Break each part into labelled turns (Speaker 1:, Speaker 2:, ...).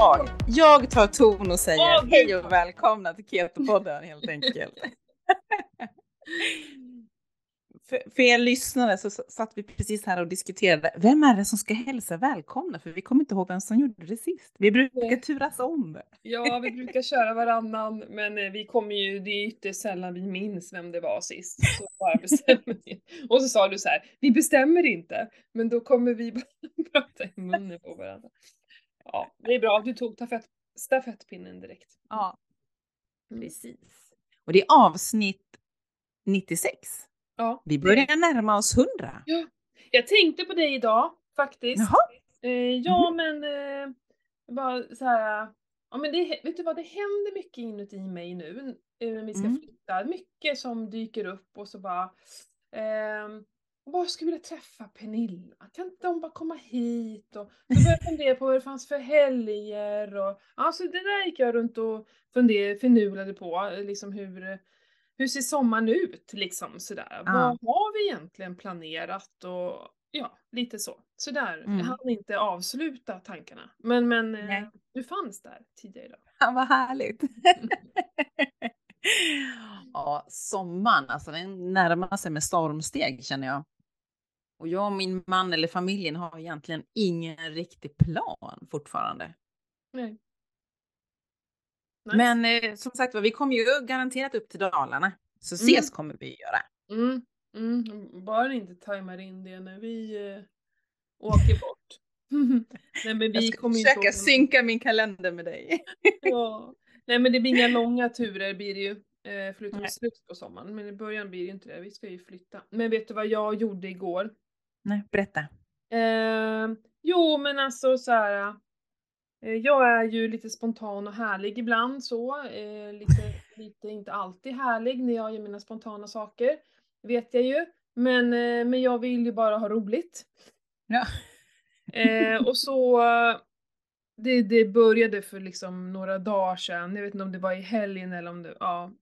Speaker 1: jag, jag tar ton och säger oh, hej och välkomna till Keto-podden helt enkelt. för, för er lyssnare så satt vi precis här och diskuterade, vem är det som ska hälsa välkomna? För vi kommer inte ihåg vem som gjorde det sist. Vi brukar turas om.
Speaker 2: Ja, vi brukar köra varannan, men eh, vi kommer ju, det är ytterst sällan vi minns vem det var sist. Så bara bestämmer vi. Och så sa du så här, vi bestämmer inte, men då kommer vi bara prata i munnen på varandra. Ja, det är bra att du tog stafett, stafettpinnen direkt.
Speaker 1: Ja, mm. precis. Och det är avsnitt 96.
Speaker 2: Ja.
Speaker 1: Vi börjar närma oss 100.
Speaker 2: Ja. Jag tänkte på dig idag faktiskt.
Speaker 1: Jaha.
Speaker 2: Eh, ja, mm. men eh, bara så här. Ja, men det, vet du vad, det händer mycket inuti mig nu eh, när vi ska mm. flytta. Mycket som dyker upp och så bara eh, bara skulle vilja träffa Pernilla. Kan inte de bara komma hit? Och så började jag fundera på vad det fanns för helger. Och, alltså det där gick jag runt och funderade, finurade på. Liksom hur, hur ser sommaren ut? Liksom sådär. Ja. Vad har vi egentligen planerat? Och ja, lite så. Sådär. Mm. Jag hann inte avsluta tankarna. Men, men eh, Nej. du fanns där tidigare idag.
Speaker 1: Ja, vad härligt. ja, sommaren, alltså den närmar sig med stormsteg känner jag. Och jag och min man eller familjen har egentligen ingen riktig plan fortfarande.
Speaker 2: Nej.
Speaker 1: Nice. Men eh, som sagt var, vi kommer ju garanterat upp till Dalarna. Så ses mm. kommer vi göra.
Speaker 2: Mm. Mm. Bara inte tajmar in det när vi eh, åker bort.
Speaker 1: Nej, men vi jag ska kommer försöka inte synka min kalender med dig.
Speaker 2: ja. Nej men det blir inga långa turer blir det ju. Eh, förutom i slutet på sommaren. Men i början blir det inte det. Vi ska ju flytta. Men vet du vad jag gjorde igår?
Speaker 1: Nej, berätta.
Speaker 2: Eh, jo, men alltså så här. Eh, jag är ju lite spontan och härlig ibland så. Eh, lite, lite inte alltid härlig när jag gör mina spontana saker. Vet jag ju. Men, eh, men jag vill ju bara ha roligt.
Speaker 1: Ja.
Speaker 2: Eh, och så det, det började för liksom några dagar sedan, jag vet inte om det var i helgen eller om det, ja.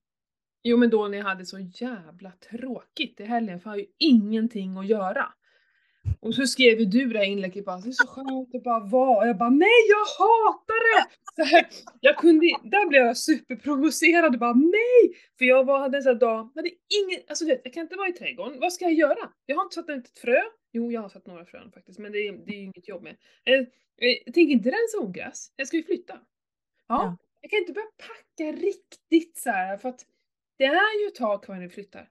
Speaker 2: Jo men då när jag hade så jävla tråkigt i helgen för jag har ju ingenting att göra. Och så skrev ju du det här inlägget bara, det är så skönt att bara vara. Och jag bara, nej jag hatar det! Så här, jag kunde, där blev jag superprovocerad och bara nej! För jag var, hade en sån här dag, hade ingen, alltså vet, jag kan inte vara i trädgården, vad ska jag göra? Jag har inte satt ut ett frö. Jo, jag har satt några frön faktiskt, men det är, det är ju inget jobb med. Jag, jag tänker inte rensa ogräs, jag ska ju flytta. Ja, ja, jag kan inte börja packa riktigt så här, för att det är ju ett tag kvar när vi flyttar.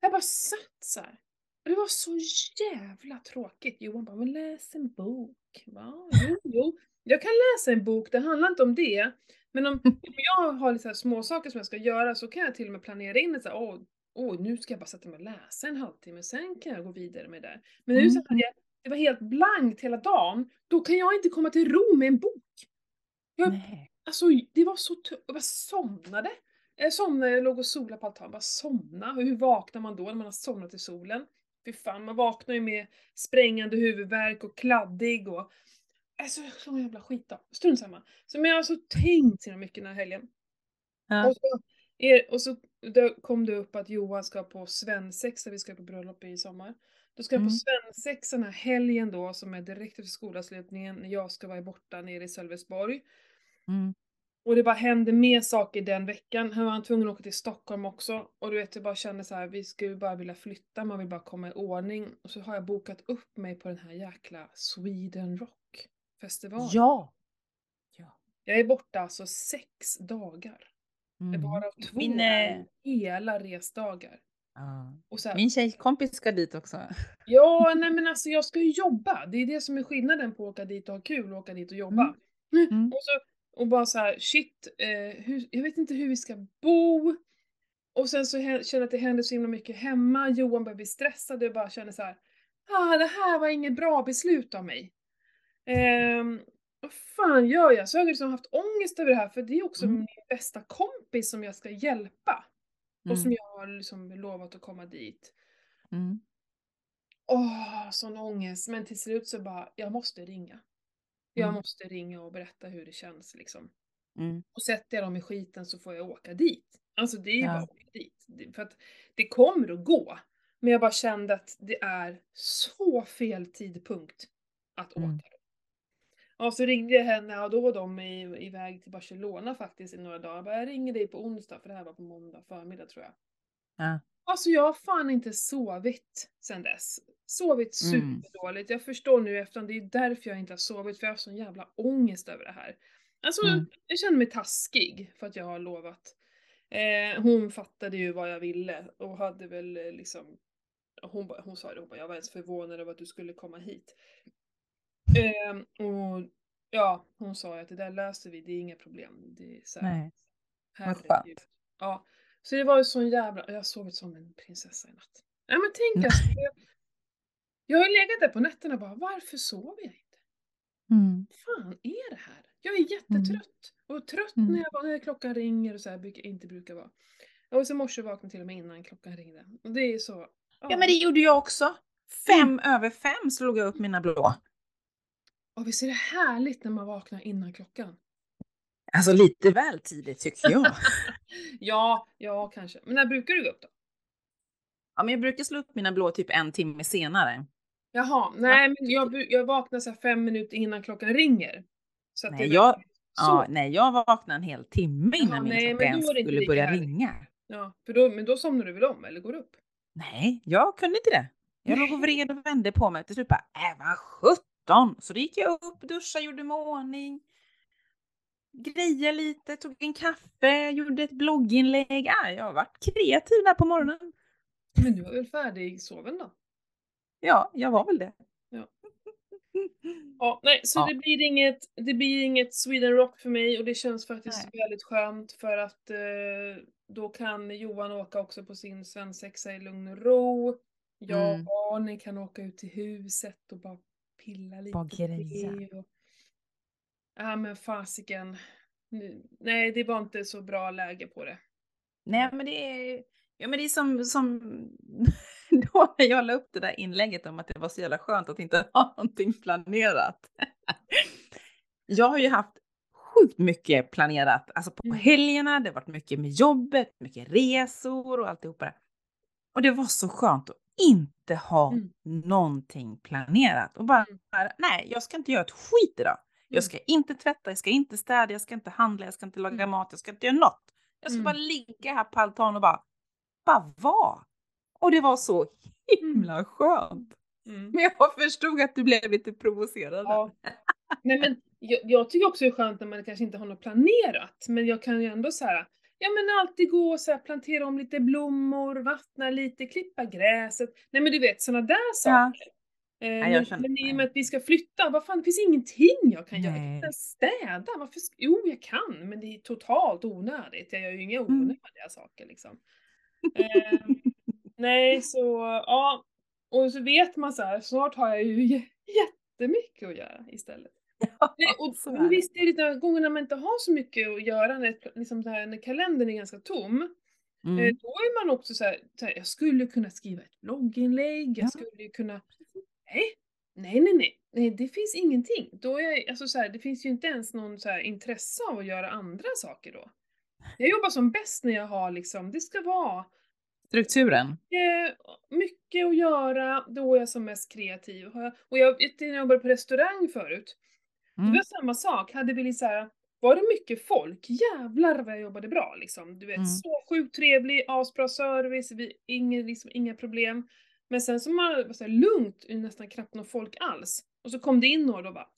Speaker 2: Jag bara satt så här. Det var så jävla tråkigt. Johan bara, men läs en bok. Va? Jo, jo. Jag kan läsa en bok, det handlar inte om det. Men om, om jag har lite små saker som jag ska göra så kan jag till och med planera in så här, åh, åh, nu ska jag bara sätta mig och läsa en halvtimme, sen kan jag gå vidare med det. Men nu mm. så hade jag, det var helt blankt hela dagen, då kan jag inte komma till ro med en bok. Jag, Nej. Alltså det var så jag bara somnade. Jag somnade, jag låg och solade på altanen, bara somna. hur vaknar man då när man har somnat i solen? Fy fan, man vaknar ju med sprängande huvudvärk och kladdig och... Alltså, så jävla skit då. Strunt samma. Så men jag har så tänkt så mycket den här helgen. Ja. Och så, är, och så kom det upp att Johan ska på svensexa, vi ska på bröllop i sommar. Då ska jag på mm. svensexa den här helgen då, som är direkt efter skolavslutningen, när jag ska vara borta nere i Sölvesborg.
Speaker 1: Mm.
Speaker 2: Och det bara hände mer saker den veckan. Han var tvungen att åka till Stockholm också. Och du vet, jag bara kände så här, vi skulle bara vilja flytta, man vill bara komma i ordning. Och så har jag bokat upp mig på den här jäkla Sweden Rock festival.
Speaker 1: Ja!
Speaker 2: ja. Jag är borta alltså sex dagar. Mm. Varav två Min, hela resdagar.
Speaker 1: Så här, Min tjejkompis ska dit också.
Speaker 2: Ja, nej men alltså jag ska ju jobba. Det är det som är skillnaden på att åka dit och ha kul och åka dit och jobba. Mm. Mm. Och så och bara så här, shit, eh, hur, jag vet inte hur vi ska bo. Och sen så känner jag att det händer så himla mycket hemma. Johan börjar bli stressad och jag bara känner så här, ah, det här var inget bra beslut av mig. Eh, vad fan gör jag? Så jag har liksom haft ångest över det här för det är också mm. min bästa kompis som jag ska hjälpa. Mm. Och som mm. jag har liksom lovat att komma dit.
Speaker 1: Mm.
Speaker 2: Åh, sån ångest. Men till slut så bara, jag måste ringa. Jag mm. måste ringa och berätta hur det känns liksom.
Speaker 1: Mm.
Speaker 2: Och sätter jag dem i skiten så får jag åka dit. Alltså det är ju ja. bara att åka dit. För att det kommer att gå. Men jag bara kände att det är så fel tidpunkt att mm. åka. Ja, så ringde jag henne och då var de i, iväg till Barcelona faktiskt i några dagar. Jag, bara, jag ringer dig på onsdag, för det här var på måndag förmiddag tror jag.
Speaker 1: Ja.
Speaker 2: Alltså jag har fan inte sovit sen dess. Sovit
Speaker 1: Mm.
Speaker 2: superdåligt. Jag förstår nu efterhand, det är därför jag inte har sovit, för jag har sån jävla ångest över det här. Alltså,
Speaker 1: Mm.
Speaker 2: jag känner mig taskig för att jag har lovat. Eh, hon fattade ju vad jag ville och hade väl eh, liksom hon, ba- hon sa det, hon bara, jag var ens förvånad över att du skulle komma hit. Eh, och ja, hon sa ju att det där löser vi, det är inga problem. Det är så här,
Speaker 1: Nej. Vad skönt.
Speaker 2: Ja, så det var ju sån jävla, jag har sovit som en prinsessa i natt. Ja men tänk alltså, jag, jag har ju legat där på nätterna och bara, varför sover jag inte?
Speaker 1: Mm.
Speaker 2: Fan är det här? Jag är jättetrött. Och trött
Speaker 1: Mm.
Speaker 2: när, jag, när klockan ringer och så här, brukar, inte brukar vara. Och så morse vaknade till och med innan klockan ringde. Och det är så,
Speaker 1: Ja men det gjorde jag också. Fem över fem slog jag upp mina blå.
Speaker 2: Och visst är det härligt när man vaknar innan klockan?
Speaker 1: Alltså lite väl tidigt tycker jag.
Speaker 2: Ja, ja kanske. Men när brukar du gå upp då?
Speaker 1: ja men jag brukar slå upp mina blå typ en timme senare.
Speaker 2: Jaha, nej men jag, jag vaknar så fem minuter innan klockan ringer. Så
Speaker 1: Nej, jag-
Speaker 2: så.
Speaker 1: Ja, nej, jag vaknade en hel timme innan
Speaker 2: Jaha,
Speaker 1: min
Speaker 2: nej,
Speaker 1: klocka ens skulle börja ringa.
Speaker 2: Ja, för då, men då somnar du väl om eller går upp?
Speaker 1: Nej, jag kunde inte det. Jag låg och vred och vände på mig. Till slut bara, äh vad sjutton! Så då gick jag upp, duschade, gjorde mig ordning. Grejade lite, tog en kaffe, gjorde ett blogginlägg. Ah, jag har varit kreativ där på morgonen.
Speaker 2: Men du är väl färdig soven då?
Speaker 1: Ja, jag var väl det.
Speaker 2: Ja. Ja, nej, så
Speaker 1: Ja.
Speaker 2: det blir inget, det blir inget Sweden Rock för mig och det känns faktiskt
Speaker 1: Nej.
Speaker 2: väldigt skönt för att eh, då kan Johan åka också på sin svensexa i lugn och ro. Jag och
Speaker 1: Mm.
Speaker 2: barnen kan åka ut till huset och bara pilla lite
Speaker 1: Bara greja.
Speaker 2: Och... Ja men fasiken. Nej, det var inte så bra läge på det.
Speaker 1: Nej, men det är, ja, men det är som, som då när jag la upp det där inlägget om att det var så jävla skönt att inte ha någonting planerat. jag har ju haft sjukt mycket planerat, alltså på
Speaker 2: Mm.
Speaker 1: helgerna, det har varit mycket med jobbet, mycket resor och alltihopa. Och det var så skönt att inte ha
Speaker 2: Mm.
Speaker 1: någonting planerat och bara, nej, jag ska inte göra ett skit idag.
Speaker 2: Mm.
Speaker 1: Jag ska inte tvätta, jag ska inte städa, jag ska inte handla, jag ska inte laga
Speaker 2: Mm.
Speaker 1: mat, jag ska inte göra något. Jag ska
Speaker 2: Mm.
Speaker 1: bara ligga här på altanen och bara, bara vara. Och det var så himla skönt.
Speaker 2: Mm.
Speaker 1: Men jag förstod att du blev lite provocerad.
Speaker 2: Ja. Nej men jag, jag tycker också det är skönt när man kanske inte har något planerat, men jag kan ju ändå så här, ja men alltid gå och så här, plantera om lite blommor, vattna lite, klippa gräset. Nej men du vet sådana där
Speaker 1: Ja.
Speaker 2: saker.
Speaker 1: Jag
Speaker 2: men,
Speaker 1: känner
Speaker 2: men i och med att vi ska flytta, vad fan det finns ingenting jag kan göra. Jag kan
Speaker 1: Nej.
Speaker 2: inte ens städa. Varför? Jo jag kan, men det är totalt onödigt. Jag gör ju inga
Speaker 1: Mm.
Speaker 2: onödiga saker liksom. Eh, nej så, ja. Och så vet man så här, snart har jag ju jä- jättemycket att göra istället. Nej, och
Speaker 1: så är
Speaker 2: visst är det några gånger när man inte har så mycket att göra, när, liksom här, när kalendern är ganska tom, eh,
Speaker 1: Mm.
Speaker 2: då är man också så här, så här, jag skulle kunna skriva ett blogginlägg, jag
Speaker 1: Ja.
Speaker 2: skulle kunna, nej, nej, nej, nej, nej, det finns ingenting. Då är alltså så här, det finns ju inte ens någon så här intresse av att göra andra saker då. Jag jobbar som bäst när jag har liksom, det ska vara
Speaker 1: Strukturen.
Speaker 2: mycket, mycket att göra, då är jag som mest kreativ. Och jag när jag jobbade på restaurang förut, det
Speaker 1: Mm.
Speaker 2: var samma sak. Hade vi så här, var det mycket folk, jävlar vad jag jobbade bra liksom. Du vet,
Speaker 1: Mm.
Speaker 2: så sjukt trevlig, asbra service, vi, ingen, liksom, inga problem. Men sen så man var så här, lugnt, nästan knappt någon folk alls. Och så kom det in några och bara,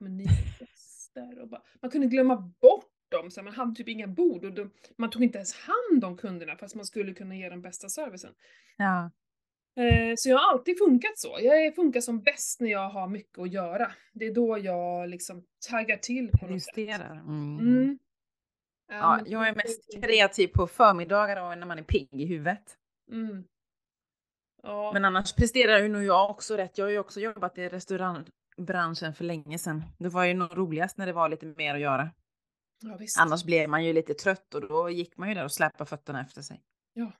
Speaker 2: men ni är gäster. Och bara, man kunde glömma bort dem, så här, man hade typ inga bord och de, man tog inte ens hand om kunderna fast man skulle kunna ge dem bästa servicen.
Speaker 1: Ja.
Speaker 2: Eh, Så jag har alltid funkat så. Jag funkar som bäst när jag har mycket att göra. Det är då jag liksom taggar till på något sätt.
Speaker 1: Presterar. Mm.
Speaker 2: Mm.
Speaker 1: Ja, jag är mest kreativ på förmiddagar och när man är pigg i huvudet.
Speaker 2: Mm. Ja,
Speaker 1: Men annars presterar ju nog jag också rätt. Jag har ju också jobbat i restaurangbranschen för länge sedan. Det var ju nog roligast när det var lite mer att göra.
Speaker 2: ja.
Speaker 1: Annars blev man ju lite trött och då gick man ju där och släpade fötterna efter sig.
Speaker 2: Ja.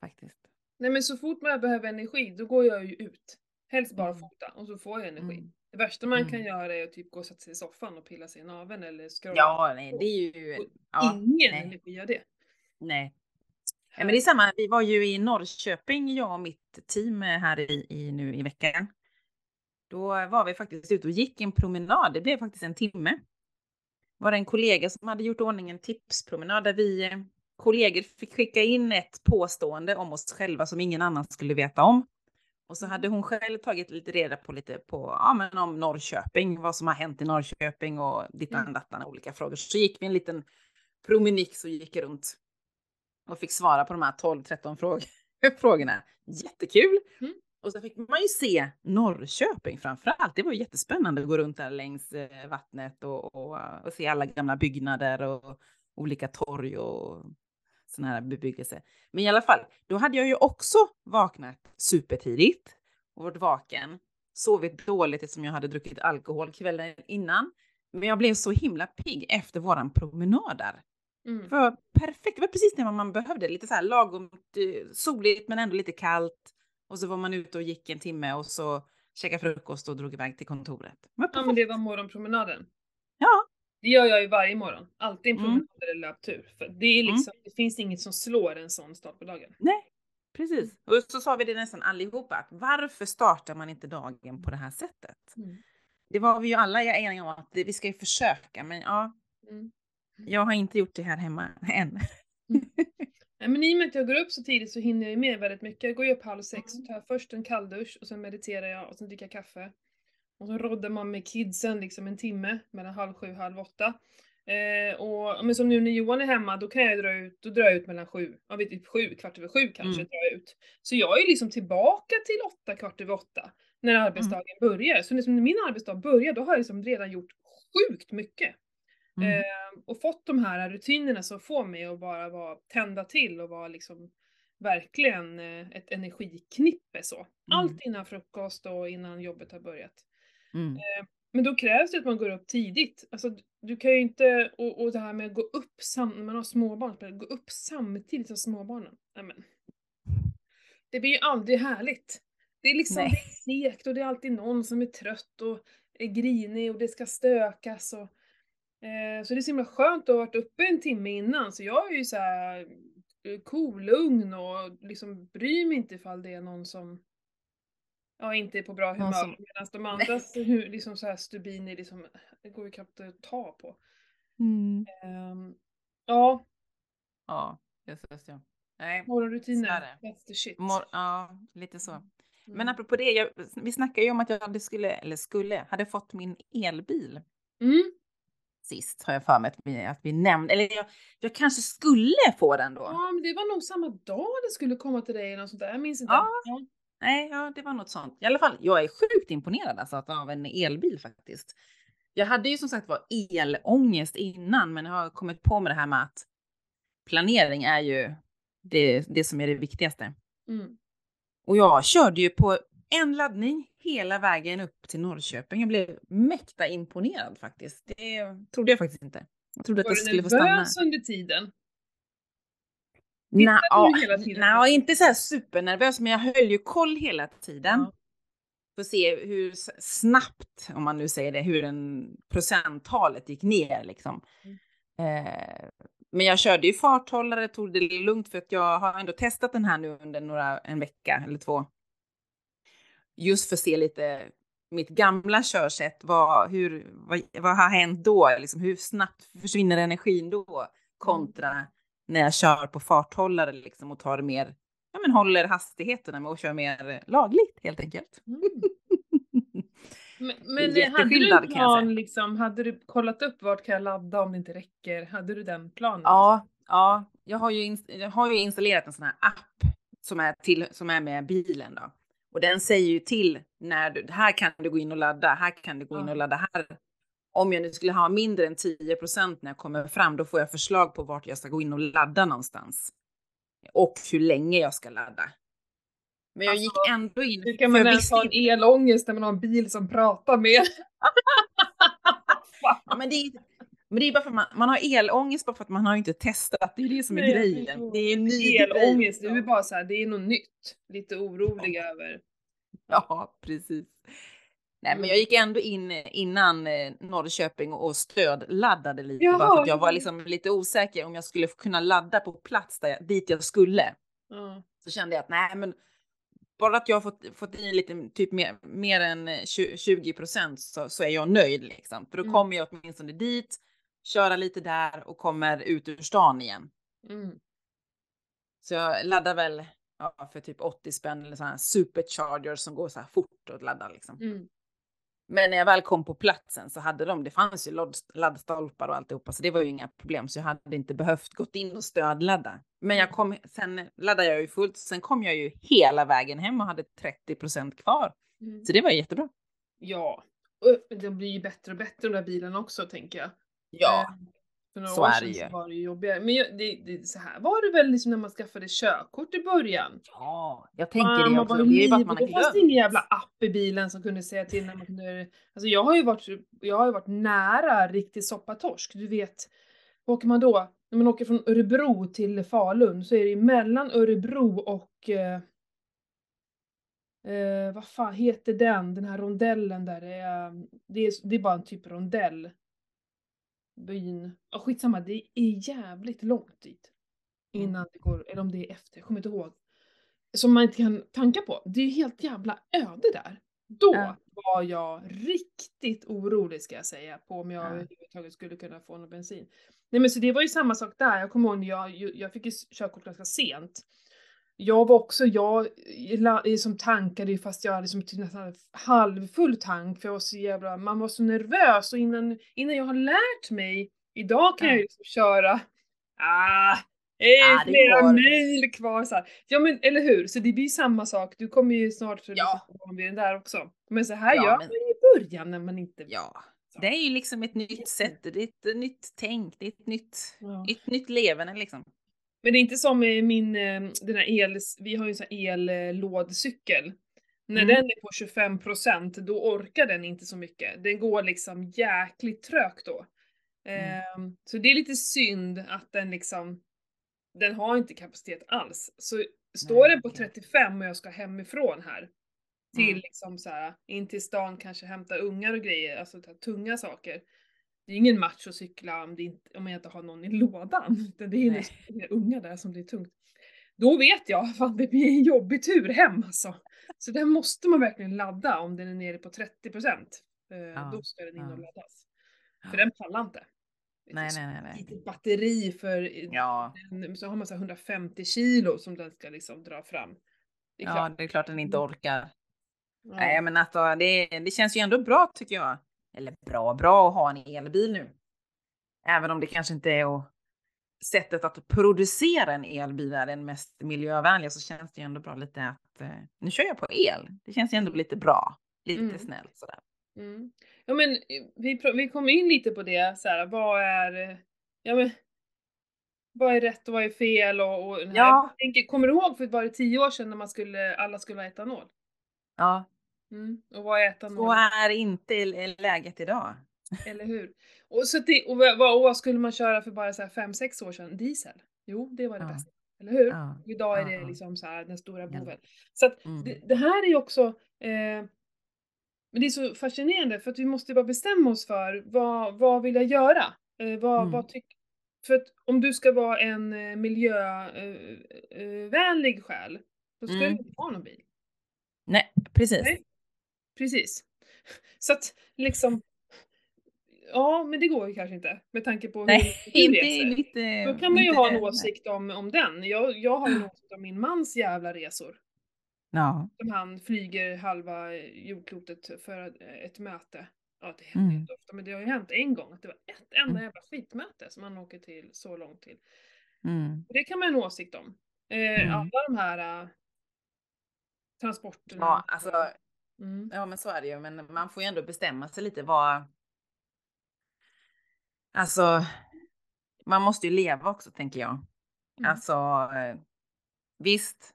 Speaker 1: Faktiskt.
Speaker 2: Nej men så fort man behöver energi, då går jag ju ut. Helst bara
Speaker 1: Mm.
Speaker 2: fota och så får jag energi.
Speaker 1: Mm.
Speaker 2: Det värsta man kan
Speaker 1: Mm.
Speaker 2: göra är att typ gå och sätta sig i soffan och pilla sig i naveln eller scrolla.
Speaker 1: Ja, nej, det är ju... Ja,
Speaker 2: Ingen
Speaker 1: nej.
Speaker 2: energi av det.
Speaker 1: nej. Ja, men det är samma. Vi var ju i Norrköping, jag och mitt team här i, i nu i veckan. Då var vi faktiskt ute och gick en promenad. Det blev faktiskt en timme. Var det en kollega som hade gjort ordning en tipspromenad där vi eh, kollegor fick skicka in ett påstående om oss själva som ingen annan skulle veta om. Och så hade hon själv tagit lite reda på lite på, ja men om Norrköping, vad som har hänt i Norrköping och dittan
Speaker 2: Mm.
Speaker 1: dattan olika frågor. Så gick vi en liten promenix och gick runt och fick svara på de här 12-13 fråg frågorna. Jättekul!
Speaker 2: Mm.
Speaker 1: Och så fick man ju se Norrköping framför allt. Det var ju jättespännande att gå runt där längs eh, vattnet och, och, och se alla gamla byggnader och olika torg och sån här bebyggelse. Men i alla fall, då hade jag ju också vaknat supertidigt och varit vaken, sovit dåligt eftersom jag hade druckit alkohol kvällen innan. Men jag blev så himla pigg efter våran promenad där.
Speaker 2: Mm.
Speaker 1: Det var perfekt, det var precis det man behövde. Lite så här lagom eh, soligt men ändå lite kallt. Och så var man ute och gick en timme och så käkade frukost och drog iväg till kontoret.
Speaker 2: Ja men det var morgonpromenaden.
Speaker 1: Ja.
Speaker 2: Det gör jag ju varje morgon. Alltid en
Speaker 1: Mm.
Speaker 2: promenad eller löptur. För det är
Speaker 1: Mm.
Speaker 2: liksom, det finns inget som slår en sån start på dagen.
Speaker 1: Nej, precis. Och så sa vi det nästan allihopa. att Varför startar man inte dagen på det här sättet?
Speaker 2: Mm.
Speaker 1: Det var vi ju alla eniga om att vi ska ju försöka. Men ja,
Speaker 2: Mm.
Speaker 1: Jag har inte gjort det här hemma än.
Speaker 2: Nej, men i och med att jag går upp så tidigt så hinner jag med väldigt mycket. Jag går ju upp halv sex,
Speaker 1: Mm.
Speaker 2: tar först en kalldusch och sen mediterar jag och sen dricker jag kaffe. Och så roddar man med kidsen liksom en timme mellan halv sju och halv åtta. Eh, och men som nu när Johan är hemma, då kan jag dra ut, då drar jag ut mellan sju, ja vid typ sju, kvart över sju kanske
Speaker 1: Mm.
Speaker 2: drar jag ut. Så jag är liksom tillbaka till åtta, kvart över åtta när arbetsdagen börjar. Så liksom när min arbetsdag börjar, då har jag liksom redan gjort sjukt mycket.
Speaker 1: Mm.
Speaker 2: Eh, och fått de här rutinerna som får mig att bara vara tända till och vara liksom verkligen eh, ett energiknippe så. Allt innan frukost och innan jobbet har börjat.
Speaker 1: Mm.
Speaker 2: Men då krävs det att man går upp tidigt. Alltså du- kan ju inte, och, och det här med att gå upp sam, när man har småbarn, gå upp samtidigt som småbarnen. Nej, men. Det blir ju aldrig härligt. Det är liksom segt och det är alltid någon som är trött och är grinig och det ska stökas och så det är så himla skönt att ha varit uppe en timme innan, så jag är ju så här eh, kolugn och liksom bryr mig inte ifall det är någon som ja, inte är på bra humör.
Speaker 1: som-
Speaker 2: Medan de andras hu- liksom så här stubin är liksom, det går ju knappt att ta på.
Speaker 1: Mm.
Speaker 2: Ehm, ja,
Speaker 1: Ja, just det. Ja. Nej.
Speaker 2: Morgonrutiner, that's the shit.
Speaker 1: Mor- ja, lite så. Men
Speaker 2: Mm.
Speaker 1: apropå det, jag, vi snackade ju om att jag hade skulle, eller skulle, hade fått min elbil
Speaker 2: Mm.
Speaker 1: Sist har jag för mig att vi, att vi nämnde, eller jag, jag kanske skulle få den då.
Speaker 2: Ja, men det var nog samma dag det skulle komma till dig eller något sånt där, jag minns inte.
Speaker 1: Ja. Nej, ja, det var något sånt. I alla fall, jag är sjukt imponerad alltså, av en elbil faktiskt. Jag hade ju som sagt var elångest innan, men jag har kommit på med det här med att planering är ju det, det som är det viktigaste.
Speaker 2: Mm.
Speaker 1: Och jag körde ju på en laddning hela vägen upp till Norrköping. Jag blev mäkta imponerad faktiskt. Det trodde jag faktiskt inte. Jag trodde att
Speaker 2: Var
Speaker 1: jag
Speaker 2: du
Speaker 1: skulle få stanna.
Speaker 2: nervös under tiden?
Speaker 1: Nej, ja,
Speaker 2: du
Speaker 1: inte så här supernervös, men jag höll ju koll hela tiden.
Speaker 2: Ja.
Speaker 1: För att se hur snabbt, om man nu säger det, hur en procenttalet gick ner liksom.
Speaker 2: Mm.
Speaker 1: Eh, men jag körde ju farthållare, tog det lugnt för att jag har ändå testat den här nu under några, en vecka eller två. Just för att se lite mitt gamla körsätt, vad, hur, vad, vad har hänt då? Liksom, hur snabbt försvinner energin då? Kontra när jag kör på farthållare liksom, och tar mer, ja men håller hastigheterna med och kör mer eh, lagligt helt enkelt.
Speaker 2: Mm. Men, men hade du en plan liksom, hade du kollat upp vart kan jag ladda om det inte räcker? Hade du den planen?
Speaker 1: Ja, ja, jag har ju, jag har ju installerat en sån här app som är, till, som är med bilen då. Och den säger ju till när du, här kan du gå in och ladda, här kan du gå in och ladda här. Om jag nu skulle ha mindre än 10% när jag kommer fram, då får jag förslag på vart jag ska gå in och ladda någonstans. Och hur länge jag ska ladda. Men jag
Speaker 2: Alltså,
Speaker 1: gick ändå in.
Speaker 2: Hur kan man ens ha en elångest när man har en bil som pratar med?
Speaker 1: Men det är, men det är bara för att man, man har elångest bara för att man har inte testat. Det är ju det som är
Speaker 2: Nej,
Speaker 1: grejen. Det är en ny grej.
Speaker 2: Elångest, det är ju bara så här, det är något nytt. Lite orolig över.
Speaker 1: Ja, precis. Nej, men jag gick ändå in innan eh, Norrköping och stödladdade lite bara för
Speaker 2: Jaha.
Speaker 1: att jag var liksom lite osäker om jag skulle kunna ladda på plats där jag, dit jag skulle.
Speaker 2: Ja.
Speaker 1: Så kände jag att nej, men bara att jag har fått, fått i lite, typ mer, mer än 20 procent så, så är jag nöjd liksom. För då
Speaker 2: Mm.
Speaker 1: kommer jag åtminstone dit, köra lite där och kommer ut ur stan igen.
Speaker 2: Mm.
Speaker 1: Så jag laddar väl ja, för typ 80 spänn eller sådana här superchargers som går så här fort att ladda liksom.
Speaker 2: Mm.
Speaker 1: Men när jag väl kom på platsen så hade de, det fanns ju ladd- laddstolpar och alltihopa, så det var ju inga problem. Så jag hade inte behövt gått in och stödladda. Men jag kom, sen laddade jag ju fullt, sen kom jag ju hela vägen hem och hade 30 procent kvar.
Speaker 2: Mm.
Speaker 1: Så det var jättebra.
Speaker 2: Ja, och de blir ju bättre och bättre de där bilarna också tänker jag.
Speaker 1: Ja,
Speaker 2: Eh, För några
Speaker 1: så
Speaker 2: år
Speaker 1: är det ju.
Speaker 2: var det jobbigare. Men jag, det, det, så här var det väl liksom när man skaffade körkort i början.
Speaker 1: ja, jag tänker
Speaker 2: Man-
Speaker 1: det
Speaker 2: man
Speaker 1: också.
Speaker 2: var
Speaker 1: Det är ju bara att
Speaker 2: liv-
Speaker 1: man
Speaker 2: Då
Speaker 1: har
Speaker 2: fanns det
Speaker 1: glömt.
Speaker 2: ingen jävla app i bilen som kunde säga till när man kunde... Alltså jag har ju varit, jag har ju varit nära riktig soppatorsk. Du vet, vad åker man då? När man åker från Örebro till Falun så är det ju mellan Örebro och... Eh, eh, vad fan heter den? Den här rondellen där det är... Det är, det är bara en typ rondell. Byn. Ja, skitsamma, det är jävligt långt dit.
Speaker 1: Mm.
Speaker 2: Innan det går, eller om det är efter, jag kommer inte ihåg. Som man inte kan tanka på. Det är ju helt jävla öde där. Då
Speaker 1: Ja.
Speaker 2: var jag riktigt orolig ska jag säga på om jag
Speaker 1: Ja.
Speaker 2: överhuvudtaget skulle kunna få någon bensin. Nej men så det var ju samma sak där. Jag kommer ihåg jag, jag fick ju körkort ganska sent. Jag var också, jag som tankade ju fast jag hade liksom typ nästan halvfull tank för jag var så jävla, man var så nervös och innan, innan jag har lärt mig, idag kan
Speaker 1: Ja.
Speaker 2: jag ju liksom köra, ah, det är
Speaker 1: Ja, det
Speaker 2: flera
Speaker 1: går.
Speaker 2: mil kvar så här. Ja men eller hur, så det blir ju samma sak, du kommer ju snart att
Speaker 1: Ja.
Speaker 2: liksom van vid den där också. Men så här
Speaker 1: Ja,
Speaker 2: gör
Speaker 1: men-
Speaker 2: man i början när man inte
Speaker 1: Ja,
Speaker 2: Så.
Speaker 1: det är ju liksom ett nytt sätt, det är ett nytt tänk, det är ett nytt,
Speaker 2: Ja.
Speaker 1: ett nytt levande liksom.
Speaker 2: Men det är inte som med min, eh, den här el, vi har ju en sån här ellådcykel. När
Speaker 1: Mm.
Speaker 2: den är på 25% då orkar den inte så mycket. Den går liksom jäkligt trögt då.
Speaker 1: Mm.
Speaker 2: Ehm, så det är lite synd att den liksom, den har inte kapacitet alls. Så står den på
Speaker 1: okej.
Speaker 2: 35 och jag ska hemifrån här, till
Speaker 1: Mm.
Speaker 2: liksom så här, in till stan, kanske hämta ungar och grejer, alltså tunga saker. Det är ingen match att cykla om, det inte, om jag inte har någon i lådan, utan det är
Speaker 1: Nej.
Speaker 2: inga ungar där som det är tungt. Då vet jag, fan det blir en jobbig tur hem alltså. Så den måste man verkligen ladda om den är nere på 30%. Eh,
Speaker 1: Ja,
Speaker 2: Då ska den in och
Speaker 1: ja.
Speaker 2: laddas. För den pallar inte. Vet
Speaker 1: Nej, nej, nej, nej.
Speaker 2: Litet batteri för,
Speaker 1: Ja,
Speaker 2: den, så har man så här 150 kilo som den ska liksom dra fram. Det
Speaker 1: ja,
Speaker 2: klart.
Speaker 1: det är klart den inte orkar.
Speaker 2: Ja.
Speaker 1: Nej, men alltså det, det känns ju ändå bra tycker jag. Eller bra, bra att ha en elbil nu. Även om det kanske inte är att sättet att producera en elbil är den mest miljövänliga så känns det ju ändå bra lite att eh, nu kör jag på el. Det känns ju ändå lite bra. Lite
Speaker 2: Mm.
Speaker 1: snällt sådär.
Speaker 2: Mm. Ja men eh, vi, vi kom in lite på det, så här, vad är, eh, ja men, vad är rätt och vad är fel och, och.
Speaker 1: Ja.
Speaker 2: Tänker, kommer du ihåg för var det tio år sedan när man skulle, alla skulle ha etanol?
Speaker 1: Ja,
Speaker 2: Mm. Och vad är etanol?
Speaker 1: så är inte läget idag.
Speaker 2: Eller hur? Och, så det, och, vad, vad skulle man köra för bara så här fem, sex år sedan? Diesel? Jo, det var det
Speaker 1: Ja.
Speaker 2: bästa. Eller hur?
Speaker 1: Ja.
Speaker 2: Idag är det liksom så här den stora boven. Så att
Speaker 1: Mm.
Speaker 2: det, det här är ju också eh, men det är så fascinerande för att vi måste bara bestämma oss för vad, vad vill jag göra? Eh, vad,
Speaker 1: Mm.
Speaker 2: vad tyck, för att om du ska vara en eh, miljövänlig eh, eh, vänlig själ, då ska
Speaker 1: Mm.
Speaker 2: du inte ha någon bil.
Speaker 1: Nej, precis.
Speaker 2: Nej. Precis. Så att liksom, ja men det går ju kanske inte med tanke på
Speaker 1: Nej,
Speaker 2: hur du
Speaker 1: inte
Speaker 2: reser.
Speaker 1: lite...
Speaker 2: Då kan man ju
Speaker 1: inte-
Speaker 2: ha en åsikt om, om den. Jag, jag har ju en åsikt om min mans jävla resor.
Speaker 1: Ja.
Speaker 2: Som han flyger halva jordklotet för ett möte. Ja, det händer ju
Speaker 1: Mm.
Speaker 2: inte ofta, men det har ju hänt en gång att det var ett enda
Speaker 1: Mm.
Speaker 2: jävla skitmöte som han åker till så långt till.
Speaker 1: Mm.
Speaker 2: Det kan man ha en åsikt om. Eh,
Speaker 1: Mm.
Speaker 2: Alla de här äh, transporterna.
Speaker 1: Ja, alltså,
Speaker 2: Mm.
Speaker 1: ja men så är det ju. Men man får ju ändå bestämma sig lite vad... Alltså, man måste ju leva också tänker jag.
Speaker 2: Mm.
Speaker 1: Alltså, eh, visst,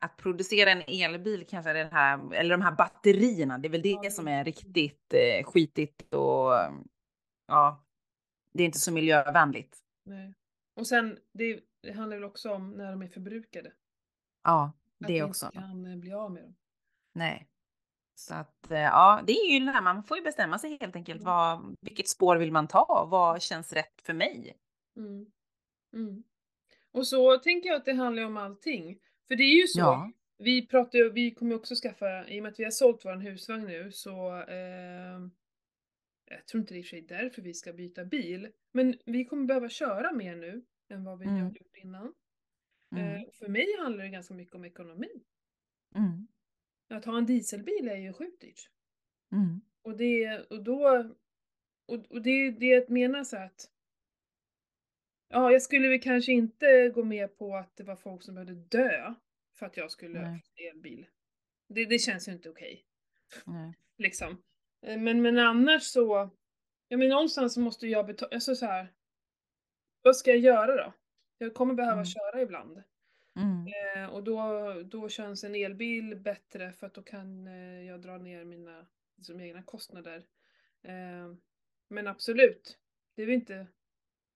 Speaker 1: att producera en elbil kanske är det här, eller de här batterierna, det är väl det som är riktigt eh, skitigt och ja, det är inte så miljövänligt.
Speaker 2: Nej. Och sen, det, det handlar väl också om när de är förbrukade.
Speaker 1: Ja,
Speaker 2: Att
Speaker 1: det
Speaker 2: vi
Speaker 1: också.
Speaker 2: inte kan eh, bli av med dem.
Speaker 1: Nej. Så att eh, ja, det är ju det här, man får ju bestämma sig helt enkelt.
Speaker 2: Mm.
Speaker 1: Vad, vilket spår vill man ta? Vad känns rätt för mig?
Speaker 2: Mm. Mm. Och så tänker jag att det handlar om allting. För det är ju så,
Speaker 1: Ja.
Speaker 2: vi pratar vi kommer också skaffa, i och med att vi har sålt vår husvagn nu så eh, jag tror inte det är sig därför vi ska byta bil. Men vi kommer behöva köra mer nu än vad vi
Speaker 1: Mm.
Speaker 2: har gjort innan.
Speaker 1: Mm.
Speaker 2: Eh, för mig handlar det ganska mycket om ekonomi.
Speaker 1: Mm.
Speaker 2: Att ha en dieselbil är ju sjukt dyrt.
Speaker 1: Mm.
Speaker 2: Och det, och då, och, och det är det jag menar så att Ja, jag skulle väl kanske inte gå med på att det var folk som behövde dö för att jag skulle ha en elbil. Det, det känns ju inte okej.
Speaker 1: Nej.
Speaker 2: liksom. Eh, Men, men annars så, ja men någonstans så måste jag betala, alltså så här. Vad ska jag göra då? Jag kommer behöva
Speaker 1: Mm.
Speaker 2: köra ibland.
Speaker 1: Mm.
Speaker 2: Eh, och då, då känns en elbil bättre för att då kan eh, jag dra ner mina liksom, egna kostnader. Eh, men absolut, det är väl inte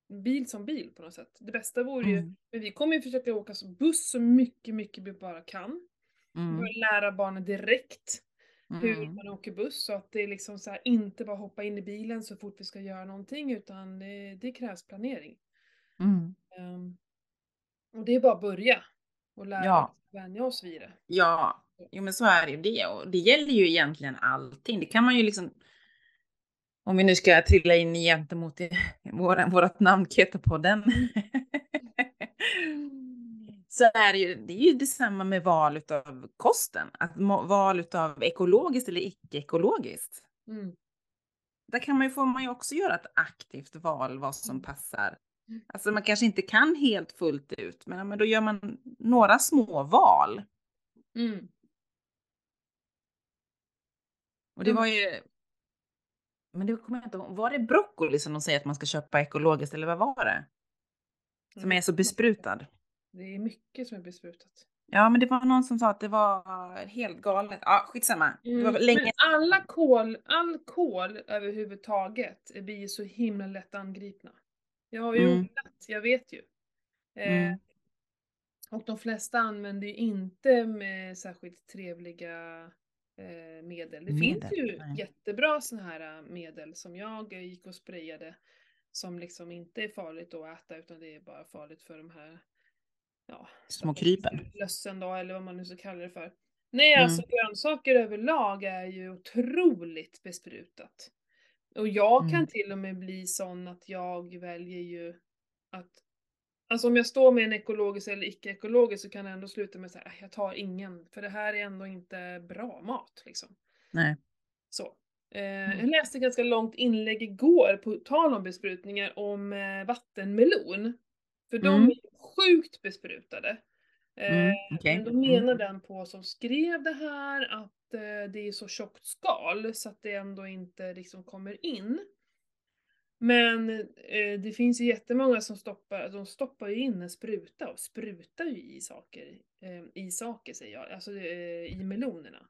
Speaker 2: bil som bil på något sätt. Det bästa vore ju,
Speaker 1: Mm.
Speaker 2: men vi kommer ju försöka åka så buss så mycket, mycket vi bara kan.
Speaker 1: Mm.
Speaker 2: börjar lära barnen direkt hur
Speaker 1: Mm.
Speaker 2: man åker buss så att det är liksom så här, inte bara hoppa in i bilen så fort vi ska göra någonting utan det, det krävs planering.
Speaker 1: Mm.
Speaker 2: Ehm, och det är bara att börja och lära
Speaker 1: Ja.
Speaker 2: oss vänja oss vid det.
Speaker 1: Ja, jo men så är det ju. Det, och det gäller ju egentligen allting. Det kan man ju liksom, om vi nu ska trilla in gentemot vårat namn Ketopodden. så är det ju, det är ju detsamma med val av kosten. Att val av ekologiskt eller icke-ekologiskt.
Speaker 2: Mm.
Speaker 1: Där kan man ju, får man ju också göra ett aktivt val vad som
Speaker 2: Mm.
Speaker 1: passar. Alltså man kanske inte kan helt fullt ut, men, då gör man några små val.
Speaker 2: Mm.
Speaker 1: Och det
Speaker 2: Mm.
Speaker 1: var ju... Men det kommer jag inte ihåg. Var det broccoli som de säger att man ska köpa ekologiskt eller vad var det? Som
Speaker 2: Mm.
Speaker 1: är så besprutad.
Speaker 2: Det är mycket som är besprutat.
Speaker 1: Ja, men det var någon som sa att det var helt galet. Ja, skitsamma.
Speaker 2: Mm.
Speaker 1: länge
Speaker 2: Men alla kol, all kol överhuvudtaget blir ju så himla lätt angripna. Jag har ju
Speaker 1: Mm.
Speaker 2: odlat, jag vet ju. Eh,
Speaker 1: Mm.
Speaker 2: och de flesta använder ju inte med särskilt trevliga eh, medel. Det finns
Speaker 1: Medel,
Speaker 2: ju
Speaker 1: nej.
Speaker 2: jättebra såna här eh, medel som jag gick och sprayade som liksom inte är farligt att äta utan det är bara farligt för de här ja,
Speaker 1: Små krypen.
Speaker 2: lössen då eller vad man nu ska kalla det för. Nej,
Speaker 1: Mm.
Speaker 2: alltså grönsaker överlag är ju otroligt besprutat. Och jag kan
Speaker 1: Mm.
Speaker 2: till och med bli sån att jag väljer ju att Alltså om jag står med en ekologisk eller icke-ekologisk så kan jag ändå sluta med att säga jag tar ingen, för det här är ändå inte bra mat liksom.
Speaker 1: Nej.
Speaker 2: Så. Eh,
Speaker 1: Mm.
Speaker 2: Jag läste ett ganska långt inlägg igår på tal om besprutningar om eh, vattenmelon. För de
Speaker 1: Mm.
Speaker 2: är ju sjukt besprutade. Eh,
Speaker 1: Mm. Okej.
Speaker 2: Men då menar den på som skrev det här att det är så tjockt skal så att det ändå inte liksom kommer in. Men eh, det finns ju jättemånga som stoppar, de stoppar ju in en spruta och sprutar ju i saker, eh, i saker säger jag, alltså eh, i melonerna.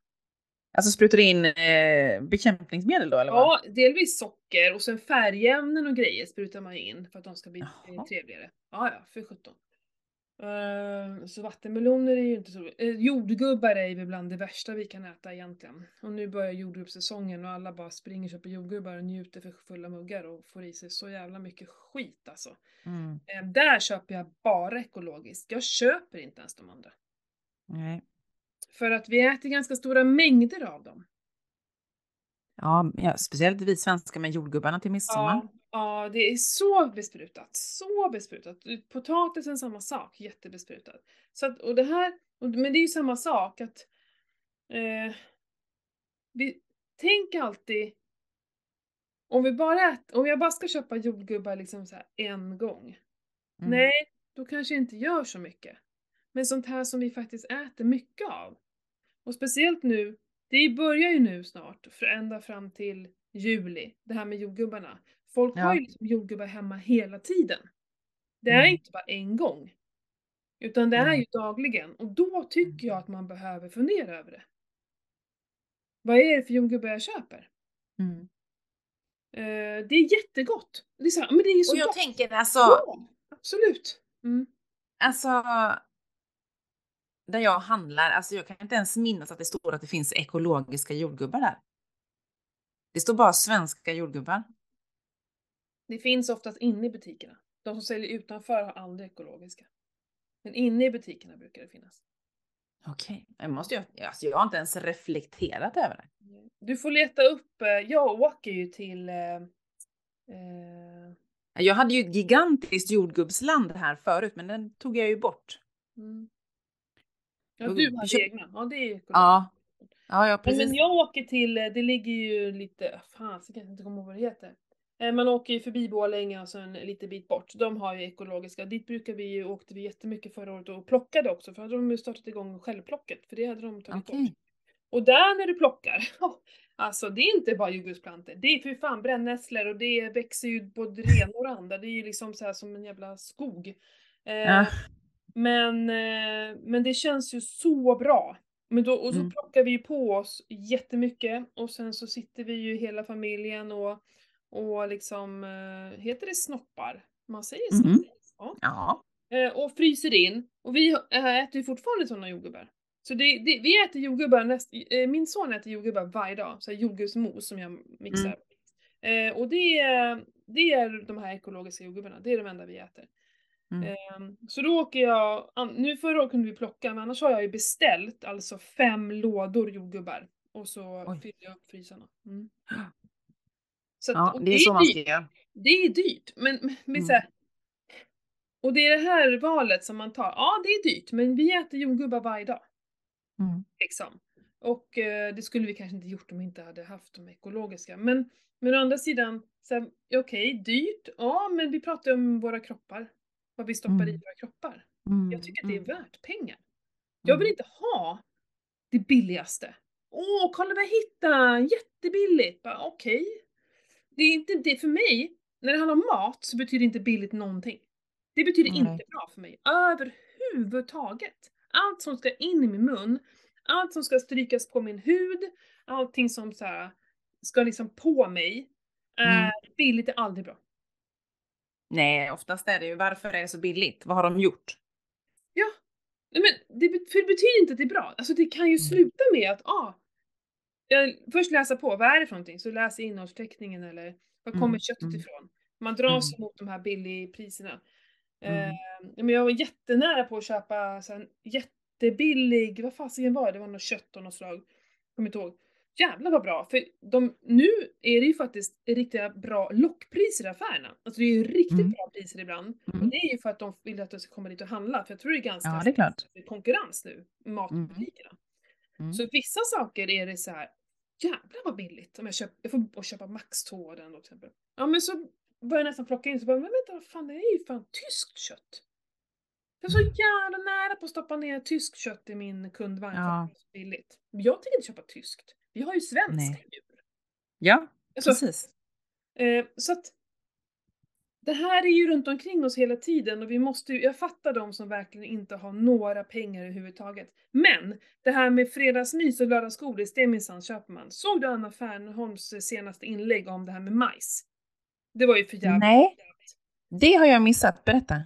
Speaker 1: Alltså sprutar in eh, bekämpningsmedel då eller vad?
Speaker 2: Ja, delvis socker och sen färgämnen och grejer sprutar man in för att de ska bli
Speaker 1: Jaha.
Speaker 2: eh, trevligare. Ja, ja, för sjutton. Eh, så vattenmeloner är ju inte så... Uh, jordgubbar är ju bland det värsta vi kan äta egentligen. Och nu börjar jordgubbssäsongen och alla bara springer och köper jordgubbar och njuter för fulla muggar och får i sig så jävla mycket skit alltså.
Speaker 1: Mm.
Speaker 2: Eh, där köper jag bara ekologiskt. Jag köper inte ens de andra.
Speaker 1: Nej.
Speaker 2: För att vi äter ganska stora mängder av dem.
Speaker 1: Ja, ja, speciellt vi svenskar med jordgubbarna till midsommar.
Speaker 2: Ja, ja, det är så besprutat. Så besprutat. Potatisen samma sak, jättebesprutad. Så att, och det här, men det är ju samma sak att eh, vi, tänk alltid om vi bara ät, om jag bara ska köpa jordgubbar liksom så en gång.
Speaker 1: Mm.
Speaker 2: Nej, då kanske jag inte gör så mycket. Men sånt här som vi faktiskt äter mycket av. Och speciellt nu, det börjar ju nu snart, för ända fram till juli, det här med jordgubbarna. Folk
Speaker 1: Ja.
Speaker 2: har ju liksom jordgubbar hemma hela tiden. Det är
Speaker 1: Mm.
Speaker 2: inte bara en gång. Utan det är ju dagligen. Och då tycker jag att man behöver fundera över det. Vad är det för jordgubbar jag köper?
Speaker 1: Mm.
Speaker 2: Eh, det är jättegott. Det är så här, men det är så
Speaker 1: Och jag
Speaker 2: gott.
Speaker 1: tänker alltså,
Speaker 2: Ja, absolut. Mm.
Speaker 1: alltså där jag handlar, alltså jag kan inte ens minnas att det står att det finns ekologiska jordgubbar där. Det står bara svenska jordgubbar.
Speaker 2: Det finns oftast inne i butikerna. De som säljer utanför har aldrig ekologiska. Men inne i butikerna brukar det finnas.
Speaker 1: Okej, jag måste ju, alltså jag har inte ens reflekterat över det.
Speaker 2: Du får leta upp, eh, jag åker ju till eh, eh,
Speaker 1: Jag hade ju ett gigantiskt jordgubbsland här förut, men den tog jag ju bort.
Speaker 2: mm. Ja, du hade
Speaker 1: köp-
Speaker 2: egna. Ja, det är ju
Speaker 1: Ja, ja, ja
Speaker 2: Men,
Speaker 1: precis.
Speaker 2: men jag åker till, eh, det ligger ju lite, fan så kan jag inte komma ihåg vad det heter. Eh, Man åker ju förbi Borlänge och sen en liten bit bort. De har ju ekologiska. Dit brukar vi ju, åkte vi jättemycket förra året och plockade också för hade de startat igång självplocket för det hade de tagit
Speaker 1: Okej.
Speaker 2: bort. Och där när du plockar, alltså det är inte bara jordgubbsplantor. Det är för fan brännässlor och det växer ju både ena och det andra. Det är ju liksom så här som en jävla skog. Eh,
Speaker 1: Ja.
Speaker 2: Men, eh, men det känns ju så bra. Men då, och så
Speaker 1: Mm.
Speaker 2: plockar vi ju på oss jättemycket och sen så sitter vi ju hela familjen och, och liksom, eh, heter det snoppar? Man säger
Speaker 1: Mhm.
Speaker 2: snoppar. Ja.
Speaker 1: Ja.
Speaker 2: Eh, och fryser in. Och vi äter ju fortfarande sådana jordgubbar. Så det, det, vi äter jordgubbar, näst, min son äter jordgubbar varje dag, så jordgubbsmos som jag mixar. Eh, och det är, det är de här ekologiska jordgubbarna, det är de enda vi äter.
Speaker 1: Mm.
Speaker 2: Ehm, så då åker jag, nu förra året kunde vi plocka, men annars har jag ju beställt alltså fem lådor jordgubbar. Och så
Speaker 1: Oj.
Speaker 2: fyller jag upp frysarna. Mm. Så att,
Speaker 1: ja, det är så man ska göra.
Speaker 2: Det är dyrt, men, men
Speaker 1: Mm.
Speaker 2: så här, Och det är det här valet som man tar. Ja, det är dyrt, men vi äter jordgubbar varje dag.
Speaker 1: Mm.
Speaker 2: Liksom. Och eh, det skulle vi kanske inte gjort om vi inte hade haft de ekologiska. Men, men å andra sidan, okej, dyrt. Ja, men vi pratar ju om våra kroppar. Vad vi stoppar i
Speaker 1: Mm.
Speaker 2: våra kroppar.
Speaker 1: Mm.
Speaker 2: Jag tycker att det är
Speaker 1: mm,
Speaker 2: värt pengar. Jag vill
Speaker 1: mm.
Speaker 2: inte ha det billigaste. Åh, kolla vad jag hittade! Jättebilligt! Okej. Det är inte det för mig. När det handlar om mat så betyder inte billigt någonting. Det betyder
Speaker 1: Nej.
Speaker 2: inte bra för mig. Överhuvudtaget. Allt som ska in i min mun, allt som ska strykas på min hud, allting som så här, ska liksom på mig. Är
Speaker 1: Mm.
Speaker 2: billigt är aldrig bra.
Speaker 1: Nej, oftast är det ju varför är det så billigt? Vad har de gjort?
Speaker 2: Ja. Men det, för det betyder inte att det är bra. Alltså det kan ju
Speaker 1: Mm.
Speaker 2: sluta med att, ah, först läsa på, vad är det för någonting? Så läs innehållsförteckningen eller var kommer
Speaker 1: Mm,
Speaker 2: köttet
Speaker 1: mm.
Speaker 2: ifrån? Man dras
Speaker 1: Mm.
Speaker 2: mot de här billigpriserna.
Speaker 1: Mm.
Speaker 2: Eh, men jag var jättenära på att köpa så här, jättebillig, vad fasiken var det? Det var något kött av något slag. Kommer inte ihåg. Jävlar vad bra! För de, nu är det ju faktiskt riktiga bra lockpriser i affärerna. Alltså det är ju riktigt
Speaker 1: Mm.
Speaker 2: bra priser ibland. Och
Speaker 1: Mm.
Speaker 2: det är ju för att de vill att du ska komma dit och handla. För jag tror det är ganska
Speaker 1: Ja, det är klart.
Speaker 2: konkurrens nu matbutikerna.
Speaker 1: Mm.
Speaker 2: Så vissa saker är det så här. jävlar vad billigt. Om jag, köp, jag får och köpa Max-tården då till exempel. Ja men så börjar jag nästan plocka in så bara, men vänta vad fan det är ju fan tyskt kött. Jag är så
Speaker 1: Mm.
Speaker 2: jävla nära på att stoppa ner tyskt kött i min kundvagn för
Speaker 1: Ja.
Speaker 2: att det är så billigt. Jag tänker inte köpa tyskt. Vi har ju svenska
Speaker 1: Nej.
Speaker 2: djur.
Speaker 1: Ja,
Speaker 2: Alltså,
Speaker 1: precis.
Speaker 2: Eh, så att det här är ju runt omkring oss hela tiden och vi måste ju, jag fattar de som verkligen inte har några pengar överhuvudtaget. Men det här med fredagsmys och lördagsgodis, det minsann köper man. Såg du Anna Fernholms senaste inlägg om det här med majs? Det var ju för jävligt.
Speaker 1: Nej, det har jag missat. Berätta.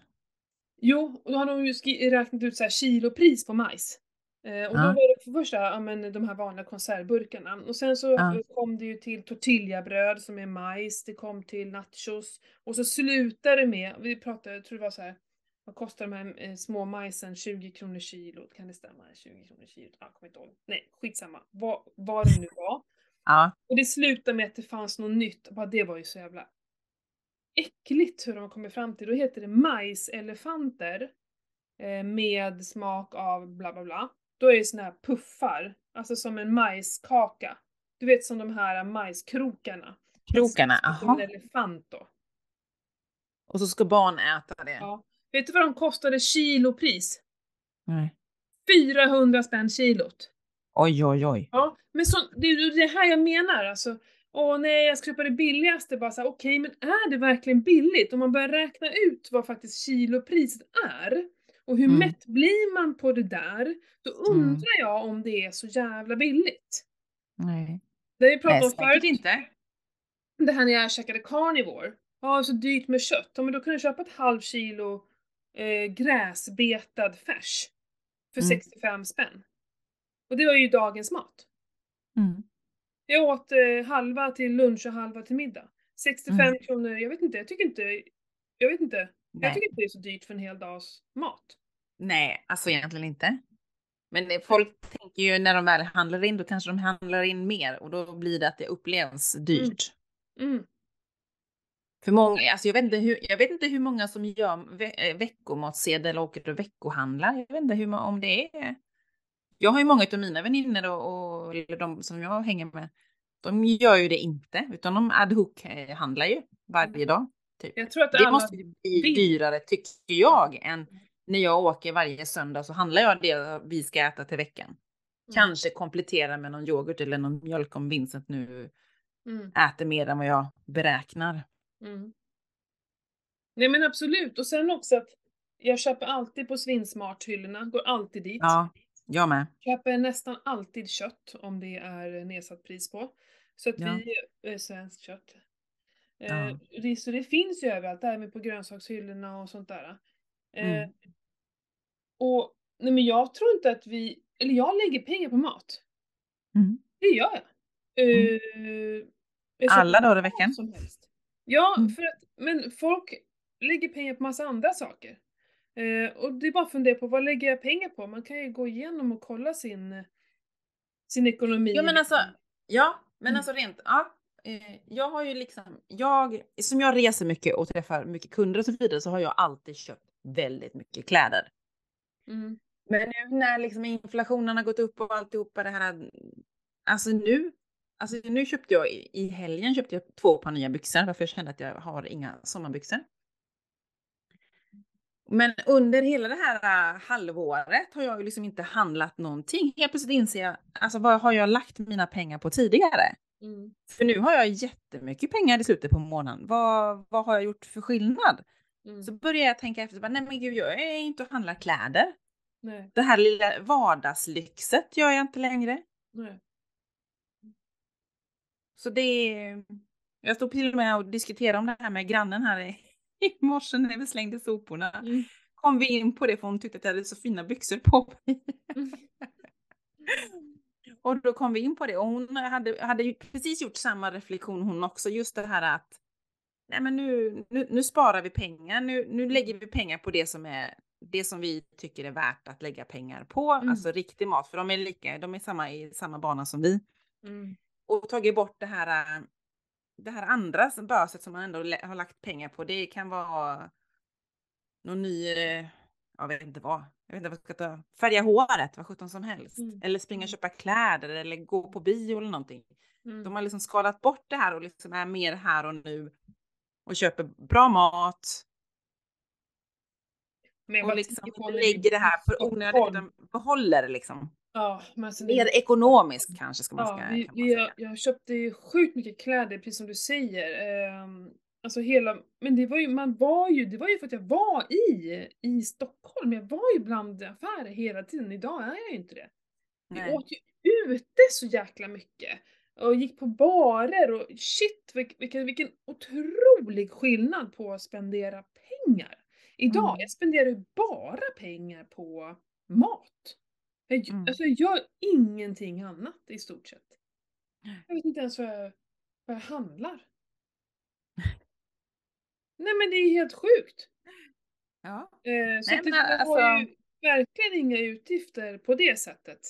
Speaker 2: Jo, och då har de ju räknat ut så här kilopris på majs. Eh, och då
Speaker 1: Ja.
Speaker 2: var det för första ja, men, de här vanliga konservburkarna. Och sen så
Speaker 1: Ja.
Speaker 2: kom det ju till tortillabröd som är majs, det kom till nachos. Och så slutade det med, vi pratade, jag tror det var så här, vad kostar de här eh, små majsen? 20 kronor kilot, kan det stämma? 20 kronor kilot? Ah, kommer inte ihåg. Nej, skitsamma. Vad, vad det nu var.
Speaker 1: Ja.
Speaker 2: Och det slutade med att det fanns något nytt. Bara det var ju så jävla äckligt hur de kommit fram till. Då heter det majselefanter eh, med smak av bla bla bla. Då är det såna här puffar, alltså som en majskaka. Du vet som de här majskrokarna.
Speaker 1: Krokarna,
Speaker 2: Fast Som en elefant då.
Speaker 1: Och så ska barn äta det.
Speaker 2: Ja. Vet du vad de kostade kilopris?
Speaker 1: Nej.
Speaker 2: 400 spänn kilot.
Speaker 1: Oj, oj, oj.
Speaker 2: Ja, men så, det är det här jag menar alltså. Åh nej, jag ska köpa det billigaste. Bara så här, okej, men är det verkligen billigt? Om man börjar räkna ut vad faktiskt kilopriset är och hur
Speaker 1: Mm.
Speaker 2: mätt blir man på det där, då undrar
Speaker 1: Mm.
Speaker 2: jag om det är så jävla billigt.
Speaker 1: Nej.
Speaker 2: Det vi pratat om förut,
Speaker 1: inte.
Speaker 2: det här när jag käkade carnivore. Ja, så dyrt med kött. Ja, men då kunde jag köpa ett halvt kilo eh, gräsbetad färs för
Speaker 1: Mm.
Speaker 2: 65 spänn. Och det var ju dagens mat.
Speaker 1: Mm.
Speaker 2: Jag åt eh, halva till lunch och halva till middag. 65
Speaker 1: Mm.
Speaker 2: kronor, jag vet inte, jag tycker inte, jag vet inte. Jag
Speaker 1: Nej.
Speaker 2: tycker inte det är så dyrt för en hel dags mat.
Speaker 1: Nej, alltså egentligen inte. Men det- folk tänker ju när de väl handlar in, då kanske de handlar in mer och då blir det att det upplevs dyrt.
Speaker 2: Mm.
Speaker 1: För många, alltså jag vet inte hur, jag vet inte hur många som gör ve eh, veckomatsedel och åker och veckohandlar. Jag vet inte hur, om det är. Jag har ju många av mina vänner och, eller de som jag hänger med. De gör ju det inte, utan de ad hoc eh, handlar ju varje dag. Typ.
Speaker 2: Jag tror att
Speaker 1: Det
Speaker 2: alla
Speaker 1: måste bli dyrare tycker jag än när jag åker varje söndag så handlar jag det vi ska äta till veckan.
Speaker 2: Mm.
Speaker 1: Kanske komplettera med någon yoghurt eller någon mjölk om Vincent nu
Speaker 2: Mm.
Speaker 1: äter mer än vad jag beräknar.
Speaker 2: Mm. Nej men absolut, och sen också att jag köper alltid på Svinsmart-hyllorna, går alltid dit.
Speaker 1: Ja, jag med.
Speaker 2: Köper nästan alltid kött om det är nedsatt pris på. Så att
Speaker 1: Ja.
Speaker 2: vi, äh, svenskt kött.
Speaker 1: Ja.
Speaker 2: Eh, det, så det finns ju överallt, även på grönsakshyllorna och sånt där. Eh,
Speaker 1: Mm.
Speaker 2: Och nej men jag tror inte att vi, eller jag lägger pengar på mat.
Speaker 1: Mm.
Speaker 2: Det gör jag. Eh, jag köper
Speaker 1: Alla dagar i veckan?
Speaker 2: Som helst. Ja,
Speaker 1: Mm.
Speaker 2: för att, men folk lägger pengar på massa andra saker. Eh, och det är bara att fundera på vad lägger jag pengar på? Man kan ju gå igenom och kolla sin, sin ekonomi.
Speaker 1: Ja men alltså, ja, men
Speaker 2: Mm.
Speaker 1: alltså rent, ja. Eh, jag har ju liksom, jag, som jag reser mycket och träffar mycket kunder och så vidare så har jag alltid köpt väldigt mycket kläder.
Speaker 2: Mm.
Speaker 1: Men nu när liksom inflationen har gått upp och alltihopa det här, alltså nu, alltså nu köpte jag i- helgen köpte jag två par nya byxor varför jag kände att jag har inga sommarbyxor. Men under hela det här äh, halvåret har jag ju liksom inte handlat någonting. Helt plötsligt inser jag, alltså vad har jag lagt mina pengar på tidigare?
Speaker 2: Mm.
Speaker 1: För nu har jag jättemycket pengar i slutet på månaden. Vad, vad har jag gjort för skillnad?
Speaker 2: Mm.
Speaker 1: Så börjar jag tänka efter, bara, nej men gud jag är inte och handlar kläder.
Speaker 2: Nej,
Speaker 1: Det här lilla vardagslyxet gör jag inte längre.
Speaker 2: nej.
Speaker 1: Så det är... Jag stod till och med och diskuterade om det här med grannen här i, i morse när vi slängde soporna.
Speaker 2: Mm.
Speaker 1: Kom vi in på det för hon tyckte att jag hade så fina byxor på mig.
Speaker 2: Mm.
Speaker 1: Och då kom vi in på det och hon hade, hade precis gjort samma reflektion hon också. Just det här att nej men nu, nu, nu sparar vi pengar. Nu, nu lägger vi pengar på det som är det som vi tycker är värt att lägga pengar på.
Speaker 2: Mm.
Speaker 1: Alltså riktig mat, för de är lika, de är samma i samma bana som vi.
Speaker 2: Mm.
Speaker 1: Och tagit bort det här, det här andra böset som man ändå har lagt pengar på. Det kan vara någon ny, eh, jag vet inte vad, jag vet inte vad jag ska ta, färga håret, vad sjutton som helst.
Speaker 2: Mm.
Speaker 1: Eller springa och
Speaker 2: Mm.
Speaker 1: köpa kläder eller gå på bio eller någonting.
Speaker 2: Mm.
Speaker 1: De har liksom skalat bort det här och liksom är mer här och nu. Och köper bra mat
Speaker 2: Men
Speaker 1: och liksom lägger det här för onödigt utan behåller liksom.
Speaker 2: Ja, men alltså det-
Speaker 1: Mer ekonomiskt kanske ska man,
Speaker 2: Ja,
Speaker 1: säga.
Speaker 2: jag, jag köpte sjukt mycket kläder, precis som du säger. Ehm, alltså hela, men det var ju, man var ju, det var ju för att jag var i, i Stockholm. Jag var ju bland affärer hela tiden. Idag är jag ju inte det. Vi
Speaker 1: Nej.
Speaker 2: åt ju ute så jäkla mycket. Och gick på barer och shit vilk- vilken, vilken otrolig skillnad på att spendera pengar. Idag,
Speaker 1: Mm.
Speaker 2: jag spenderar ju bara pengar på mat. Jag,
Speaker 1: Mm.
Speaker 2: Alltså jag gör ingenting annat i stort sett. Jag vet inte ens vad jag, vad jag handlar. Nej men det är helt sjukt.
Speaker 1: Ja.
Speaker 2: Eh, så
Speaker 1: Nej,
Speaker 2: det,
Speaker 1: men alltså-
Speaker 2: har ju verkligen inga utgifter på det sättet.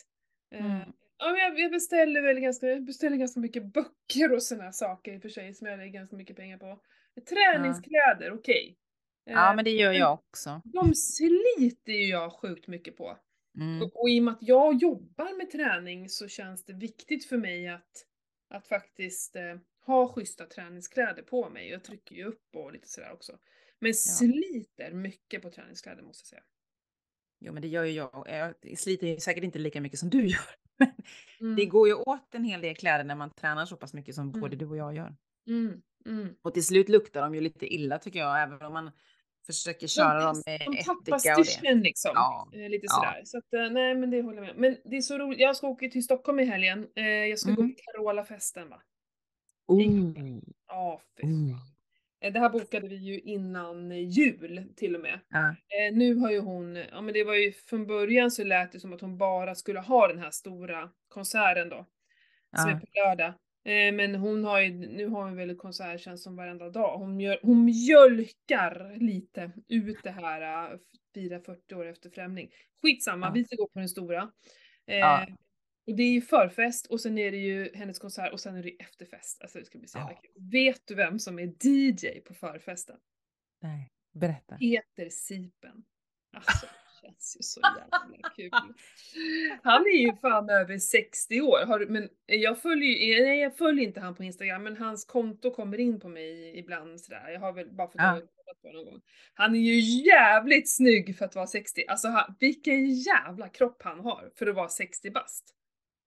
Speaker 2: Eh,
Speaker 1: Mm.
Speaker 2: Ja, jag, jag beställer väl ganska, jag beställer ganska mycket böcker och såna saker i och för sig som jag lägger ganska mycket pengar på. Träningskläder, okej.
Speaker 1: ja,
Speaker 2: Eh,
Speaker 1: men det gör jag också.
Speaker 2: De sliter ju jag sjukt mycket på.
Speaker 1: Mm.
Speaker 2: Och, och i och med att jag jobbar med träning så känns det viktigt för mig att, att faktiskt eh, ha schyssta träningskläder på mig. Jag trycker ju upp och lite sådär också. Men sliter mycket på träningskläder måste jag säga.
Speaker 1: Jo, men det gör ju jag. Jag sliter ju säkert inte lika mycket som du gör. Men
Speaker 2: Mm,
Speaker 1: det går ju åt en hel del kläder när man tränar så pass mycket som
Speaker 2: Mm.
Speaker 1: både du och jag gör.
Speaker 2: mm, mm.
Speaker 1: Och till slut luktar de ju lite illa tycker jag, även om man försöker köra dem med
Speaker 2: de tappar styrseln liksom.
Speaker 1: Ja,
Speaker 2: Eh, lite
Speaker 1: ja.
Speaker 2: sådär. Så att, eh, nej men det håller jag med Men det är så roligt. Jag ska åka till Stockholm i helgen. Eh, jag ska gå
Speaker 1: Mhm.
Speaker 2: på Carola-festen va.
Speaker 1: Oh.
Speaker 2: Ja,
Speaker 1: Oh.
Speaker 2: Eh, Det här bokade vi ju innan jul till och med.
Speaker 1: Ja.
Speaker 2: Eh, nu har ju hon, ja men det var ju från början så lät det som att hon bara skulle ha den här stora konserten då. Som är
Speaker 1: Ja.
Speaker 2: på lördag. Eh, men hon har ju, nu har hon väl konserttjänst som varenda dag. Hon, mjöl, hon mjölkar lite ut det här fira 40 år efter Främling. Skitsamma,
Speaker 1: Ja.
Speaker 2: vi ska gå på den stora.
Speaker 1: Ja.
Speaker 2: Och det är ju förfest och sen är det ju hennes konsert och sen är det efterfest. Alltså det ska bli så jävla kul. Vet du vem som är DJ på förfesten?
Speaker 1: Nej, berätta.
Speaker 2: Peter Sipen. Alltså det känns ju så jävla kul. Han är ju fan över 60 år. Har, men jag följer ju, nej jag följer inte han på Instagram men hans konto kommer in på mig ibland sådär. Jag har väl bara fått
Speaker 1: Ja.
Speaker 2: på någon gång. Han är ju jävligt snygg för att vara 60. Alltså han, vilken jävla kropp han har för att vara 60 bast.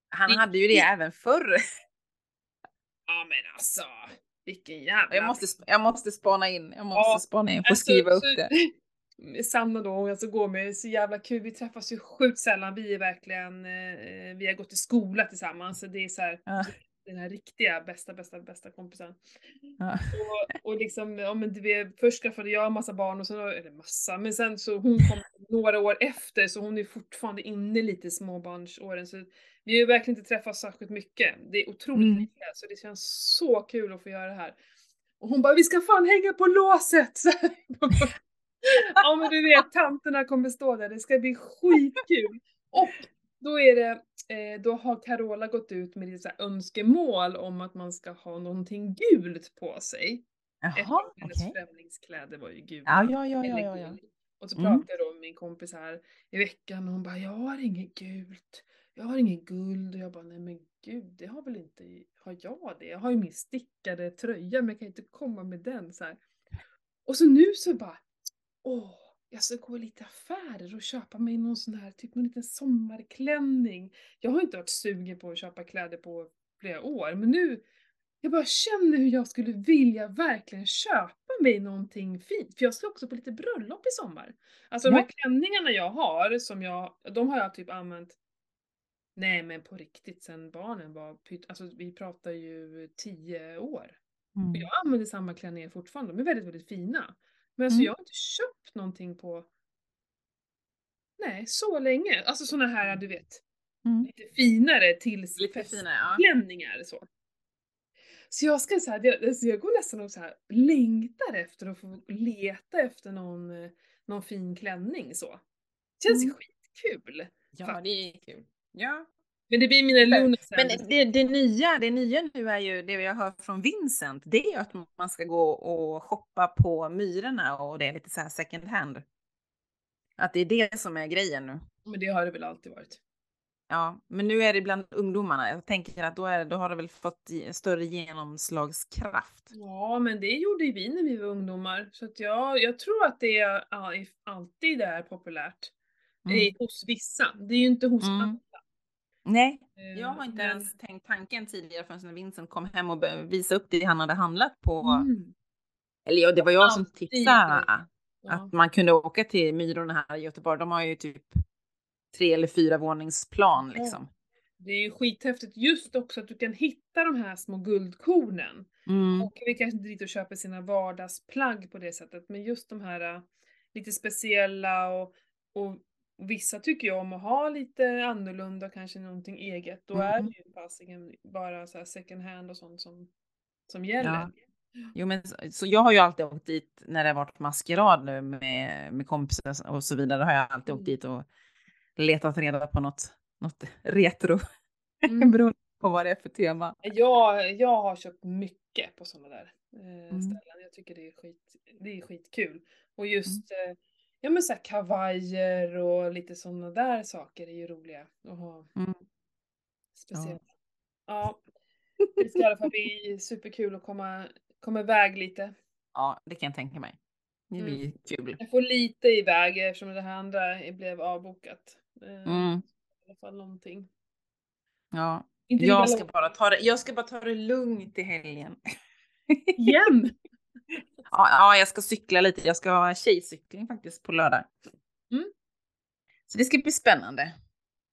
Speaker 1: Han hade ju det även förr.
Speaker 2: Ja men alltså. Vilken jävla...
Speaker 1: Jag måste, jag måste spana in, jag måste
Speaker 2: Ja,
Speaker 1: spana in, få
Speaker 2: Alltså,
Speaker 1: skriva upp det.
Speaker 2: Sanna då, hon alltså går med så jävla kul. Vi träffas ju sjukt sällan. Vi är verkligen, eh, vi har gått i skola tillsammans. Så det är så här,
Speaker 1: Ja.
Speaker 2: den här riktiga bästa, bästa, bästa kompisen.
Speaker 1: Ja.
Speaker 2: Och, och liksom, ja men det, vi- först skaffade jag en massa barn och sen, eller massa, men sen så hon kom några år efter så hon är fortfarande inne lite i småbarnsåren. Så vi har ju verkligen inte träffats särskilt mycket. Det är otroligt
Speaker 1: Mm.
Speaker 2: lite så det känns så kul att få göra det här. Och hon bara, vi ska fan hänga på låset! Ja men du vet, tanterna kommer stå där, det ska bli skitkul! Och då är det, eh, då har Carola gått ut med lite önskemål om att man ska ha någonting gult på sig.
Speaker 1: Jaha, okej.
Speaker 2: hennes främlingskläder var ju gula.
Speaker 1: Ja, ja, ja, ja, ja, ja.
Speaker 2: Och så
Speaker 1: Mm.
Speaker 2: pratade jag då med min kompis här i veckan och hon bara, jag har inget gult. Jag har ingen guld. Och jag bara, nej men gud, det har väl inte, har jag det? Jag har ju min stickade tröja men jag kan inte komma med den så här. Och så nu så bara, åh, jag ska gå i lite affärer och köpa mig någon sån här, typ någon liten sommarklänning. Jag har inte varit sugen på att köpa kläder på flera år, men nu, jag bara känner hur jag skulle vilja verkligen köpa mig någonting fint. För jag ska också på lite bröllop i sommar. Alltså de
Speaker 1: Ja.
Speaker 2: här klänningarna jag har, som jag, de har jag typ använt Nej men på riktigt sen barnen var pytt, alltså vi pratar ju tio år. Och
Speaker 1: Mm.
Speaker 2: jag använder samma klänningar fortfarande, de är väldigt, väldigt fina. Men alltså
Speaker 1: Mm.
Speaker 2: jag har inte köpt någonting på Nej, så länge. Alltså såna här, du vet,
Speaker 1: Mm.
Speaker 2: lite finare till
Speaker 1: Lite finare, ja.
Speaker 2: klänningar så. Så jag ska så här, jag, alltså jag går nästan och så här längtar efter att få leta efter någon, eh, någon fin klänning så. Känns
Speaker 1: Mm.
Speaker 2: skitkul.
Speaker 1: Ja, det är kul. Ja.
Speaker 2: Men det blir mina lugna
Speaker 1: Men det, det, nya, det nya nu är ju det jag hör från Vincent, det är ju att man ska gå och shoppa på Myrorna och det är lite så här second hand. Att det är det som är grejen nu.
Speaker 2: Men det har det väl alltid varit.
Speaker 1: Ja, men nu är det bland ungdomarna. Jag tänker att då, är, då har det väl fått större genomslagskraft.
Speaker 2: Ja, men det gjorde ju vi när vi var ungdomar. Så att jag, jag tror att det är, alltid är populärt.
Speaker 1: Mm.
Speaker 2: Hos vissa. Det är ju inte hos
Speaker 1: Mm.
Speaker 2: alla.
Speaker 1: Nej,
Speaker 2: Eh,
Speaker 1: jag har inte
Speaker 2: men-
Speaker 1: ens tänkt tanken tidigare förrän när Vincent kom hem och började visa upp det han hade handlat på.
Speaker 2: Mm.
Speaker 1: Eller ja, det var jag som tipsade.
Speaker 2: Ja.
Speaker 1: att man kunde åka till Myrorna här i Göteborg. De har ju typ tre eller fyra våningsplan
Speaker 2: Ja.
Speaker 1: liksom.
Speaker 2: Det är ju skithäftigt just också att du kan hitta de här små guldkornen.
Speaker 1: Mm.
Speaker 2: Och vi kanske inte dit och köper sina vardagsplagg på det sättet, men just de här äh, lite speciella och, och vissa tycker ju om att ha lite annorlunda, kanske någonting eget. Då är
Speaker 1: Mm.
Speaker 2: det ju fasiken bara så här second hand och sånt som, som gäller.
Speaker 1: Ja. Jo, men så, så jag har ju alltid åkt dit när det har varit maskerad nu med, med kompisar och så vidare. Har jag alltid
Speaker 2: Mm.
Speaker 1: åkt dit och letat reda på något, något retro.
Speaker 2: Mm.
Speaker 1: Beroende på vad det är för tema.
Speaker 2: Jag, jag har köpt mycket på sådana där eh,
Speaker 1: Mm.
Speaker 2: ställen. Jag tycker det är, skit, det är skitkul. Och just eh, ja, men så här kavajer och lite sådana där saker är ju roliga att ha.
Speaker 1: Mm.
Speaker 2: Speciellt. Ja. Det ska i alla fall bli superkul att komma, komma iväg lite.
Speaker 1: Ja, det kan jag tänka mig. Det
Speaker 2: Mm.
Speaker 1: blir kul.
Speaker 2: Jag får lite iväg eftersom det här andra blev avbokat. Eh,
Speaker 1: Mm.
Speaker 2: I alla fall någonting.
Speaker 1: Ja. Jag ska, bara ta det, jag ska bara ta det lugnt i helgen.
Speaker 2: Igen!
Speaker 1: Ja, ja, jag ska cykla lite. Jag ska ha tjejcykling faktiskt på lördag.
Speaker 2: Mm.
Speaker 1: Så det ska bli spännande.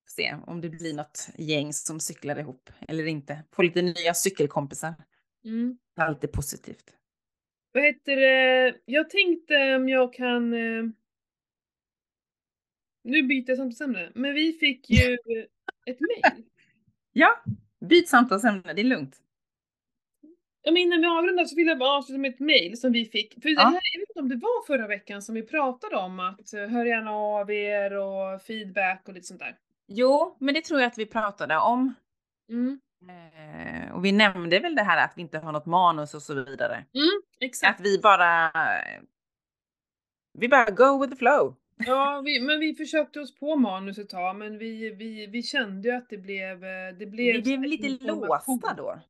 Speaker 1: Se om det blir något gäng som cyklar ihop eller inte. Få lite nya cykelkompisar.
Speaker 2: Mm.
Speaker 1: Det är positivt.
Speaker 2: Vad heter det? Jag tänkte om jag kan... eh, Nu byter jag samtalsämne. Men vi fick ju ett mejl.
Speaker 1: Ja, byt samtalsämne. Det är lugnt.
Speaker 2: Ja, men innan vi avrundar så vill jag bara avsluta med ett mail som vi fick. För det
Speaker 1: Ja.
Speaker 2: här, jag vet inte om det var förra veckan som vi pratade om att eh, hör gärna av er och feedback och lite sånt där.
Speaker 1: Jo, men det tror jag att vi pratade om.
Speaker 2: Mm.
Speaker 1: Eh, och vi nämnde väl det här att vi inte har något manus och så vidare.
Speaker 2: Mm, exakt.
Speaker 1: Att vi bara... Vi bara go with the flow.
Speaker 2: Ja, vi, men vi försökte oss på manus ett tag, men vi, vi, vi kände ju att det blev... eh, Det blev,
Speaker 1: Vi blev lite låsta då.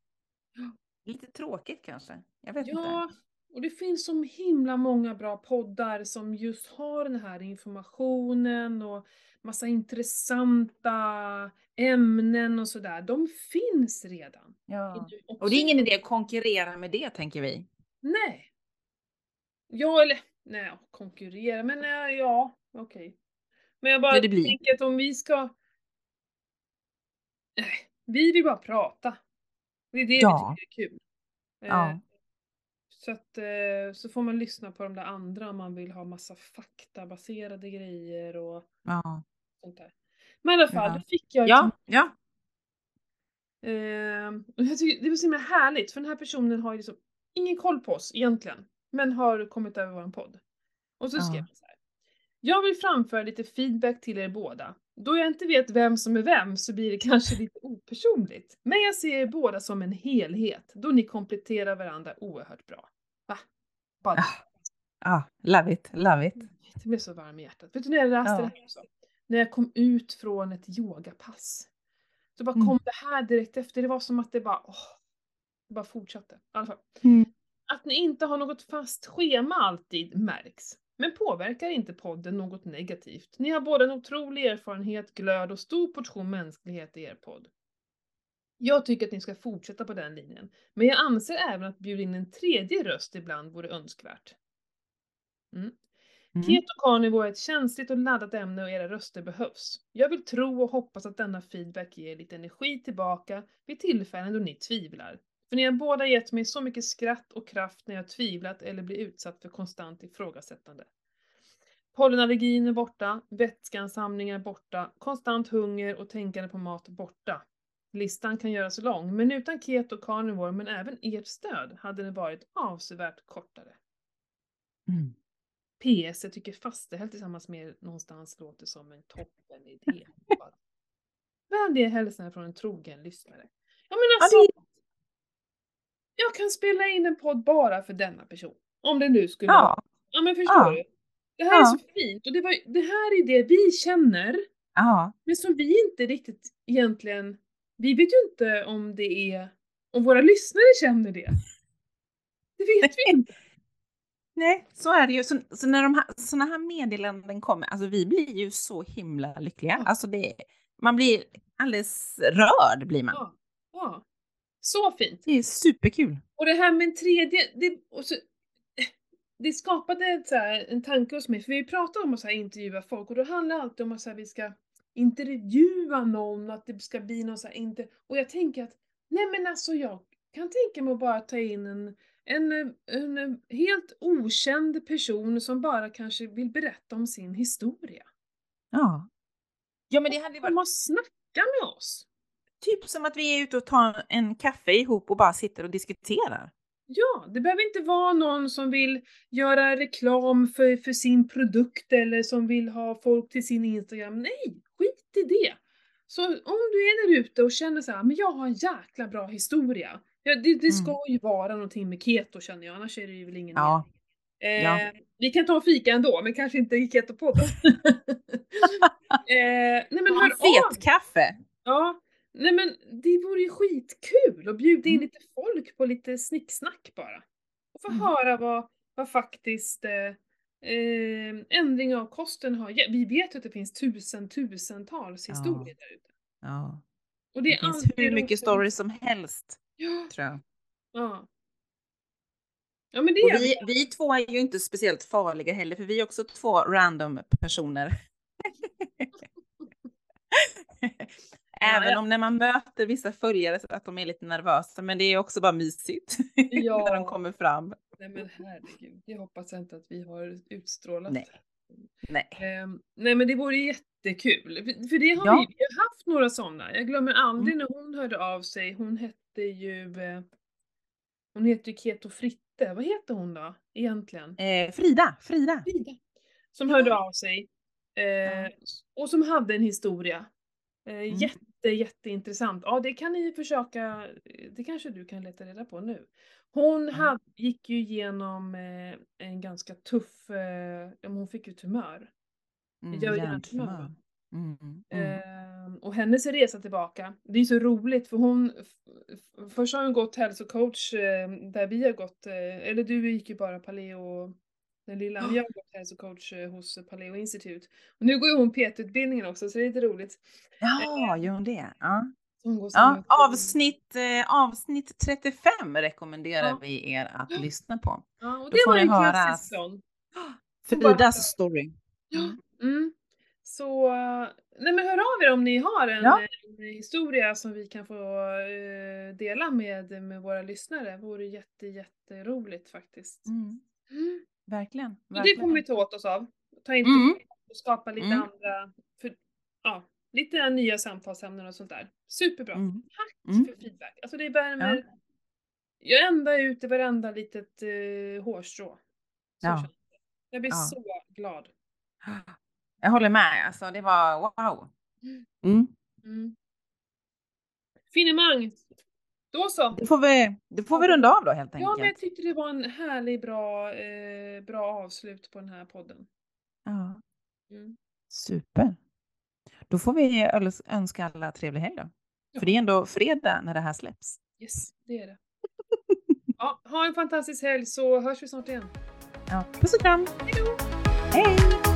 Speaker 1: Lite tråkigt kanske. Jag vet
Speaker 2: Ja,
Speaker 1: inte.
Speaker 2: och det finns så himla många bra poddar som just har den här informationen och massa intressanta ämnen och sådär. De finns redan.
Speaker 1: Ja. Och det är ingen idé att konkurrera med det tänker vi.
Speaker 2: Nej. Ja, eller nej, konkurrera, men nej, ja, okej. Men jag bara
Speaker 1: Ja, det blir-
Speaker 2: tänker att om vi ska... Nej, vi vill bara prata. Det är det
Speaker 1: Ja.
Speaker 2: vi tycker är kul. Eh,
Speaker 1: Ja.
Speaker 2: Så att eh, så får man lyssna på de där andra om man vill ha massa faktabaserade grejer och
Speaker 1: Ja.
Speaker 2: sånt där. Men i alla fall,
Speaker 1: Ja.
Speaker 2: då fick jag
Speaker 1: Ja. ja.
Speaker 2: Eh, och jag tycker det var så himla härligt för den här personen har ju liksom ingen koll på oss egentligen. Men har kommit över vår podd. Och så skrev han så här. Jag vill framföra lite feedback till er båda. Då jag inte vet vem som är vem så blir det kanske lite opersonligt. Men jag ser er båda som en helhet då ni kompletterar varandra oerhört bra. Va? Bara
Speaker 1: Ah, love it, love it.
Speaker 2: det blev så varm i hjärtat. Vet du när jag läste
Speaker 1: Ja.
Speaker 2: det här också? När jag kom ut från ett yogapass. Så bara
Speaker 1: Mm.
Speaker 2: kom det här direkt efter. Det var som att det bara, åh, det bara fortsatte. I alla fall.
Speaker 1: Mm.
Speaker 2: Att ni inte har något fast schema alltid märks. Men påverkar inte podden något negativt. Ni har båda en otrolig erfarenhet, glöd och stor portion mänsklighet i er podd. Jag tycker att ni ska fortsätta på den linjen. Men jag anser även att bjuda in en tredje röst ibland vore önskvärt. Mm.
Speaker 1: Mm.
Speaker 2: Keto carnivore är ett känsligt och laddat ämne och era röster behövs. Jag vill tro och hoppas att denna feedback ger lite energi tillbaka vid tillfällen då ni tvivlar. För ni har båda gett mig så mycket skratt och kraft när jag tvivlat eller blir utsatt för konstant ifrågasättande. Pollenallergin är borta, vätskeansamling är borta, konstant hunger och tänkande på mat borta. Listan kan göras lång, men utan keto carnivore men även ert stöd hade den varit avsevärt kortare.
Speaker 1: Mm.
Speaker 2: PS, jag tycker fastehelg tillsammans med er någonstans låter som en toppen idé. Bara, Vänliga hälsningar från en trogen lyssnare. Ja men alltså, jag kan spela in en podd bara för denna person. Om det nu skulle vara.
Speaker 1: Ja,
Speaker 2: Ja men förstår
Speaker 1: Ja.
Speaker 2: du? Det här är
Speaker 1: Ja.
Speaker 2: så fint och det, var, det här är det vi känner,
Speaker 1: ja.
Speaker 2: men som vi inte riktigt egentligen, vi vet ju inte om det är, om våra lyssnare känner det. Det vet vi inte.
Speaker 1: Nej, så är det ju. Så, så när de här, såna här meddelanden kommer, alltså vi blir ju så himla lyckliga.
Speaker 2: Ja.
Speaker 1: Alltså det, man blir alldeles rörd blir man.
Speaker 2: Ja. ja. Så fint.
Speaker 1: Det är superkul.
Speaker 2: Och det här med en tredje, det, och så, det skapade ett, så här, en tanke hos mig, för vi pratar om att så här, intervjua folk och då handlar det alltid om att så här, vi ska intervjua någon, att det ska bli någon så här, inte, och jag tänker att nej men alltså jag kan tänka mig att bara ta in en, en, en, en helt okänd person som bara kanske vill berätta om sin historia.
Speaker 1: Ja. Ja men det hade ju varit
Speaker 2: och snacka med oss.
Speaker 1: Typ som att vi är ute och tar en kaffe ihop och bara sitter och diskuterar.
Speaker 2: Ja, det behöver inte vara någon som vill göra reklam för, för sin produkt eller som vill ha folk till sin Instagram. Nej, skit i det! Så om du är där ute och känner så här, men jag har en jäkla bra historia. Ja, det, det ska ju vara någonting med keto känner jag, annars är det ju väl ingen
Speaker 1: Ja.
Speaker 2: mening.
Speaker 1: Ja.
Speaker 2: Eh, Vi kan ta fika ändå, men kanske inte i ketopodden. eh, nej men hör
Speaker 1: en
Speaker 2: av
Speaker 1: kaffe.
Speaker 2: Ja, nej men det vore ju skitkul att bjuda in
Speaker 1: Mm.
Speaker 2: lite folk på lite snicksnack bara. Och få
Speaker 1: Mm.
Speaker 2: höra vad, vad faktiskt eh, eh, ändring av kosten har ge- Vi vet ju att det finns tusen, tusentals
Speaker 1: Ja.
Speaker 2: historier där ute.
Speaker 1: Ja.
Speaker 2: Och det,
Speaker 1: Det finns hur mycket stories som helst
Speaker 2: Ja,
Speaker 1: tror jag.
Speaker 2: ja. Ja men det
Speaker 1: Och
Speaker 2: är
Speaker 1: vi, vi två är ju inte speciellt farliga heller för vi är också två random personer. Även
Speaker 2: ja.
Speaker 1: om när man möter vissa följare så att de är lite nervösa men det är också bara mysigt
Speaker 2: Ja.
Speaker 1: när de kommer fram.
Speaker 2: Nej men herregud, jag hoppas inte att vi har utstrålat.
Speaker 1: Nej. Nej.
Speaker 2: Ehm, nej men det vore jättekul, för, för det har
Speaker 1: Ja.
Speaker 2: vi, vi har haft några sådana. Jag glömmer aldrig
Speaker 1: Mm.
Speaker 2: när hon hörde av sig, hon hette ju, eh, hon heter ju Keto Fritte, vad heter hon då egentligen?
Speaker 1: Eh, Frida, Frida.
Speaker 2: Frida. Som hörde av sig. Eh, och som hade en historia. Eh,
Speaker 1: Mm.
Speaker 2: Jätte, jätteintressant. Ja, det kan ni försöka, det kanske du kan leta reda på nu. Hon
Speaker 1: Ja.
Speaker 2: hade, gick ju igenom eh, en ganska tuff, eh, hon fick ju tumör.
Speaker 1: Mm, hjärntumör. Mm, mm.
Speaker 2: Ehm, och hennes resa tillbaka, det är så roligt för hon, först har hon gått hälsocoach eh, där vi har gått, eh, eller du gick ju bara paleo, den lilla, men jag har hälsocoach eh, hos Paleo Institute. Och nu går ju hon PT-utbildningen också så det är lite roligt.
Speaker 1: Ja, gör hon det? Ja. Ja, avsnitt, eh, avsnitt 35 rekommenderar
Speaker 2: Ja.
Speaker 1: vi er att
Speaker 2: Ja.
Speaker 1: lyssna på.
Speaker 2: Ja, och
Speaker 1: Då
Speaker 2: det var
Speaker 1: ni
Speaker 2: en
Speaker 1: höra
Speaker 2: klassisk sån.
Speaker 1: Fridas story.
Speaker 2: Ja.
Speaker 1: Mm.
Speaker 2: Mm. Så, eh, nej men hör av er om ni har en,
Speaker 1: Ja.
Speaker 2: en historia som vi kan få eh, dela med, med våra lyssnare. Det vore jätte, jätteroligt faktiskt.
Speaker 1: Mm.
Speaker 2: Mm.
Speaker 1: Verkligen.
Speaker 2: Och det
Speaker 1: verkligen.
Speaker 2: kommer vi ta åt oss av. Ta inte
Speaker 1: Mm.
Speaker 2: och skapa lite
Speaker 1: Mm.
Speaker 2: andra, för, ja, lite nya samtalsämnen och sånt där. Superbra.
Speaker 1: Mm.
Speaker 2: Tack
Speaker 1: Mm.
Speaker 2: för feedback. Alltså det värmer. Jag ända ut i varenda litet eh, hårstrå.
Speaker 1: Ja.
Speaker 2: Jag blir
Speaker 1: Ja.
Speaker 2: så glad.
Speaker 1: Jag håller med. Alltså, det var wow.
Speaker 2: Mm.
Speaker 1: Mm.
Speaker 2: Mm. Finemang! Då så!
Speaker 1: Det får vi, det får vi runda av då helt
Speaker 2: Ja, men jag
Speaker 1: enkelt.
Speaker 2: tyckte det var en härlig, bra, eh, bra avslut på den här podden.
Speaker 1: Ja,
Speaker 2: Mm.
Speaker 1: super. Då får vi önska alla trevlig helg då. För det är ändå fredag när det här släpps.
Speaker 2: Yes, det är det. Ja, ha en fantastisk helg så hörs vi snart igen.
Speaker 1: Ja, puss och kram.
Speaker 2: Hejdå!
Speaker 1: Hej!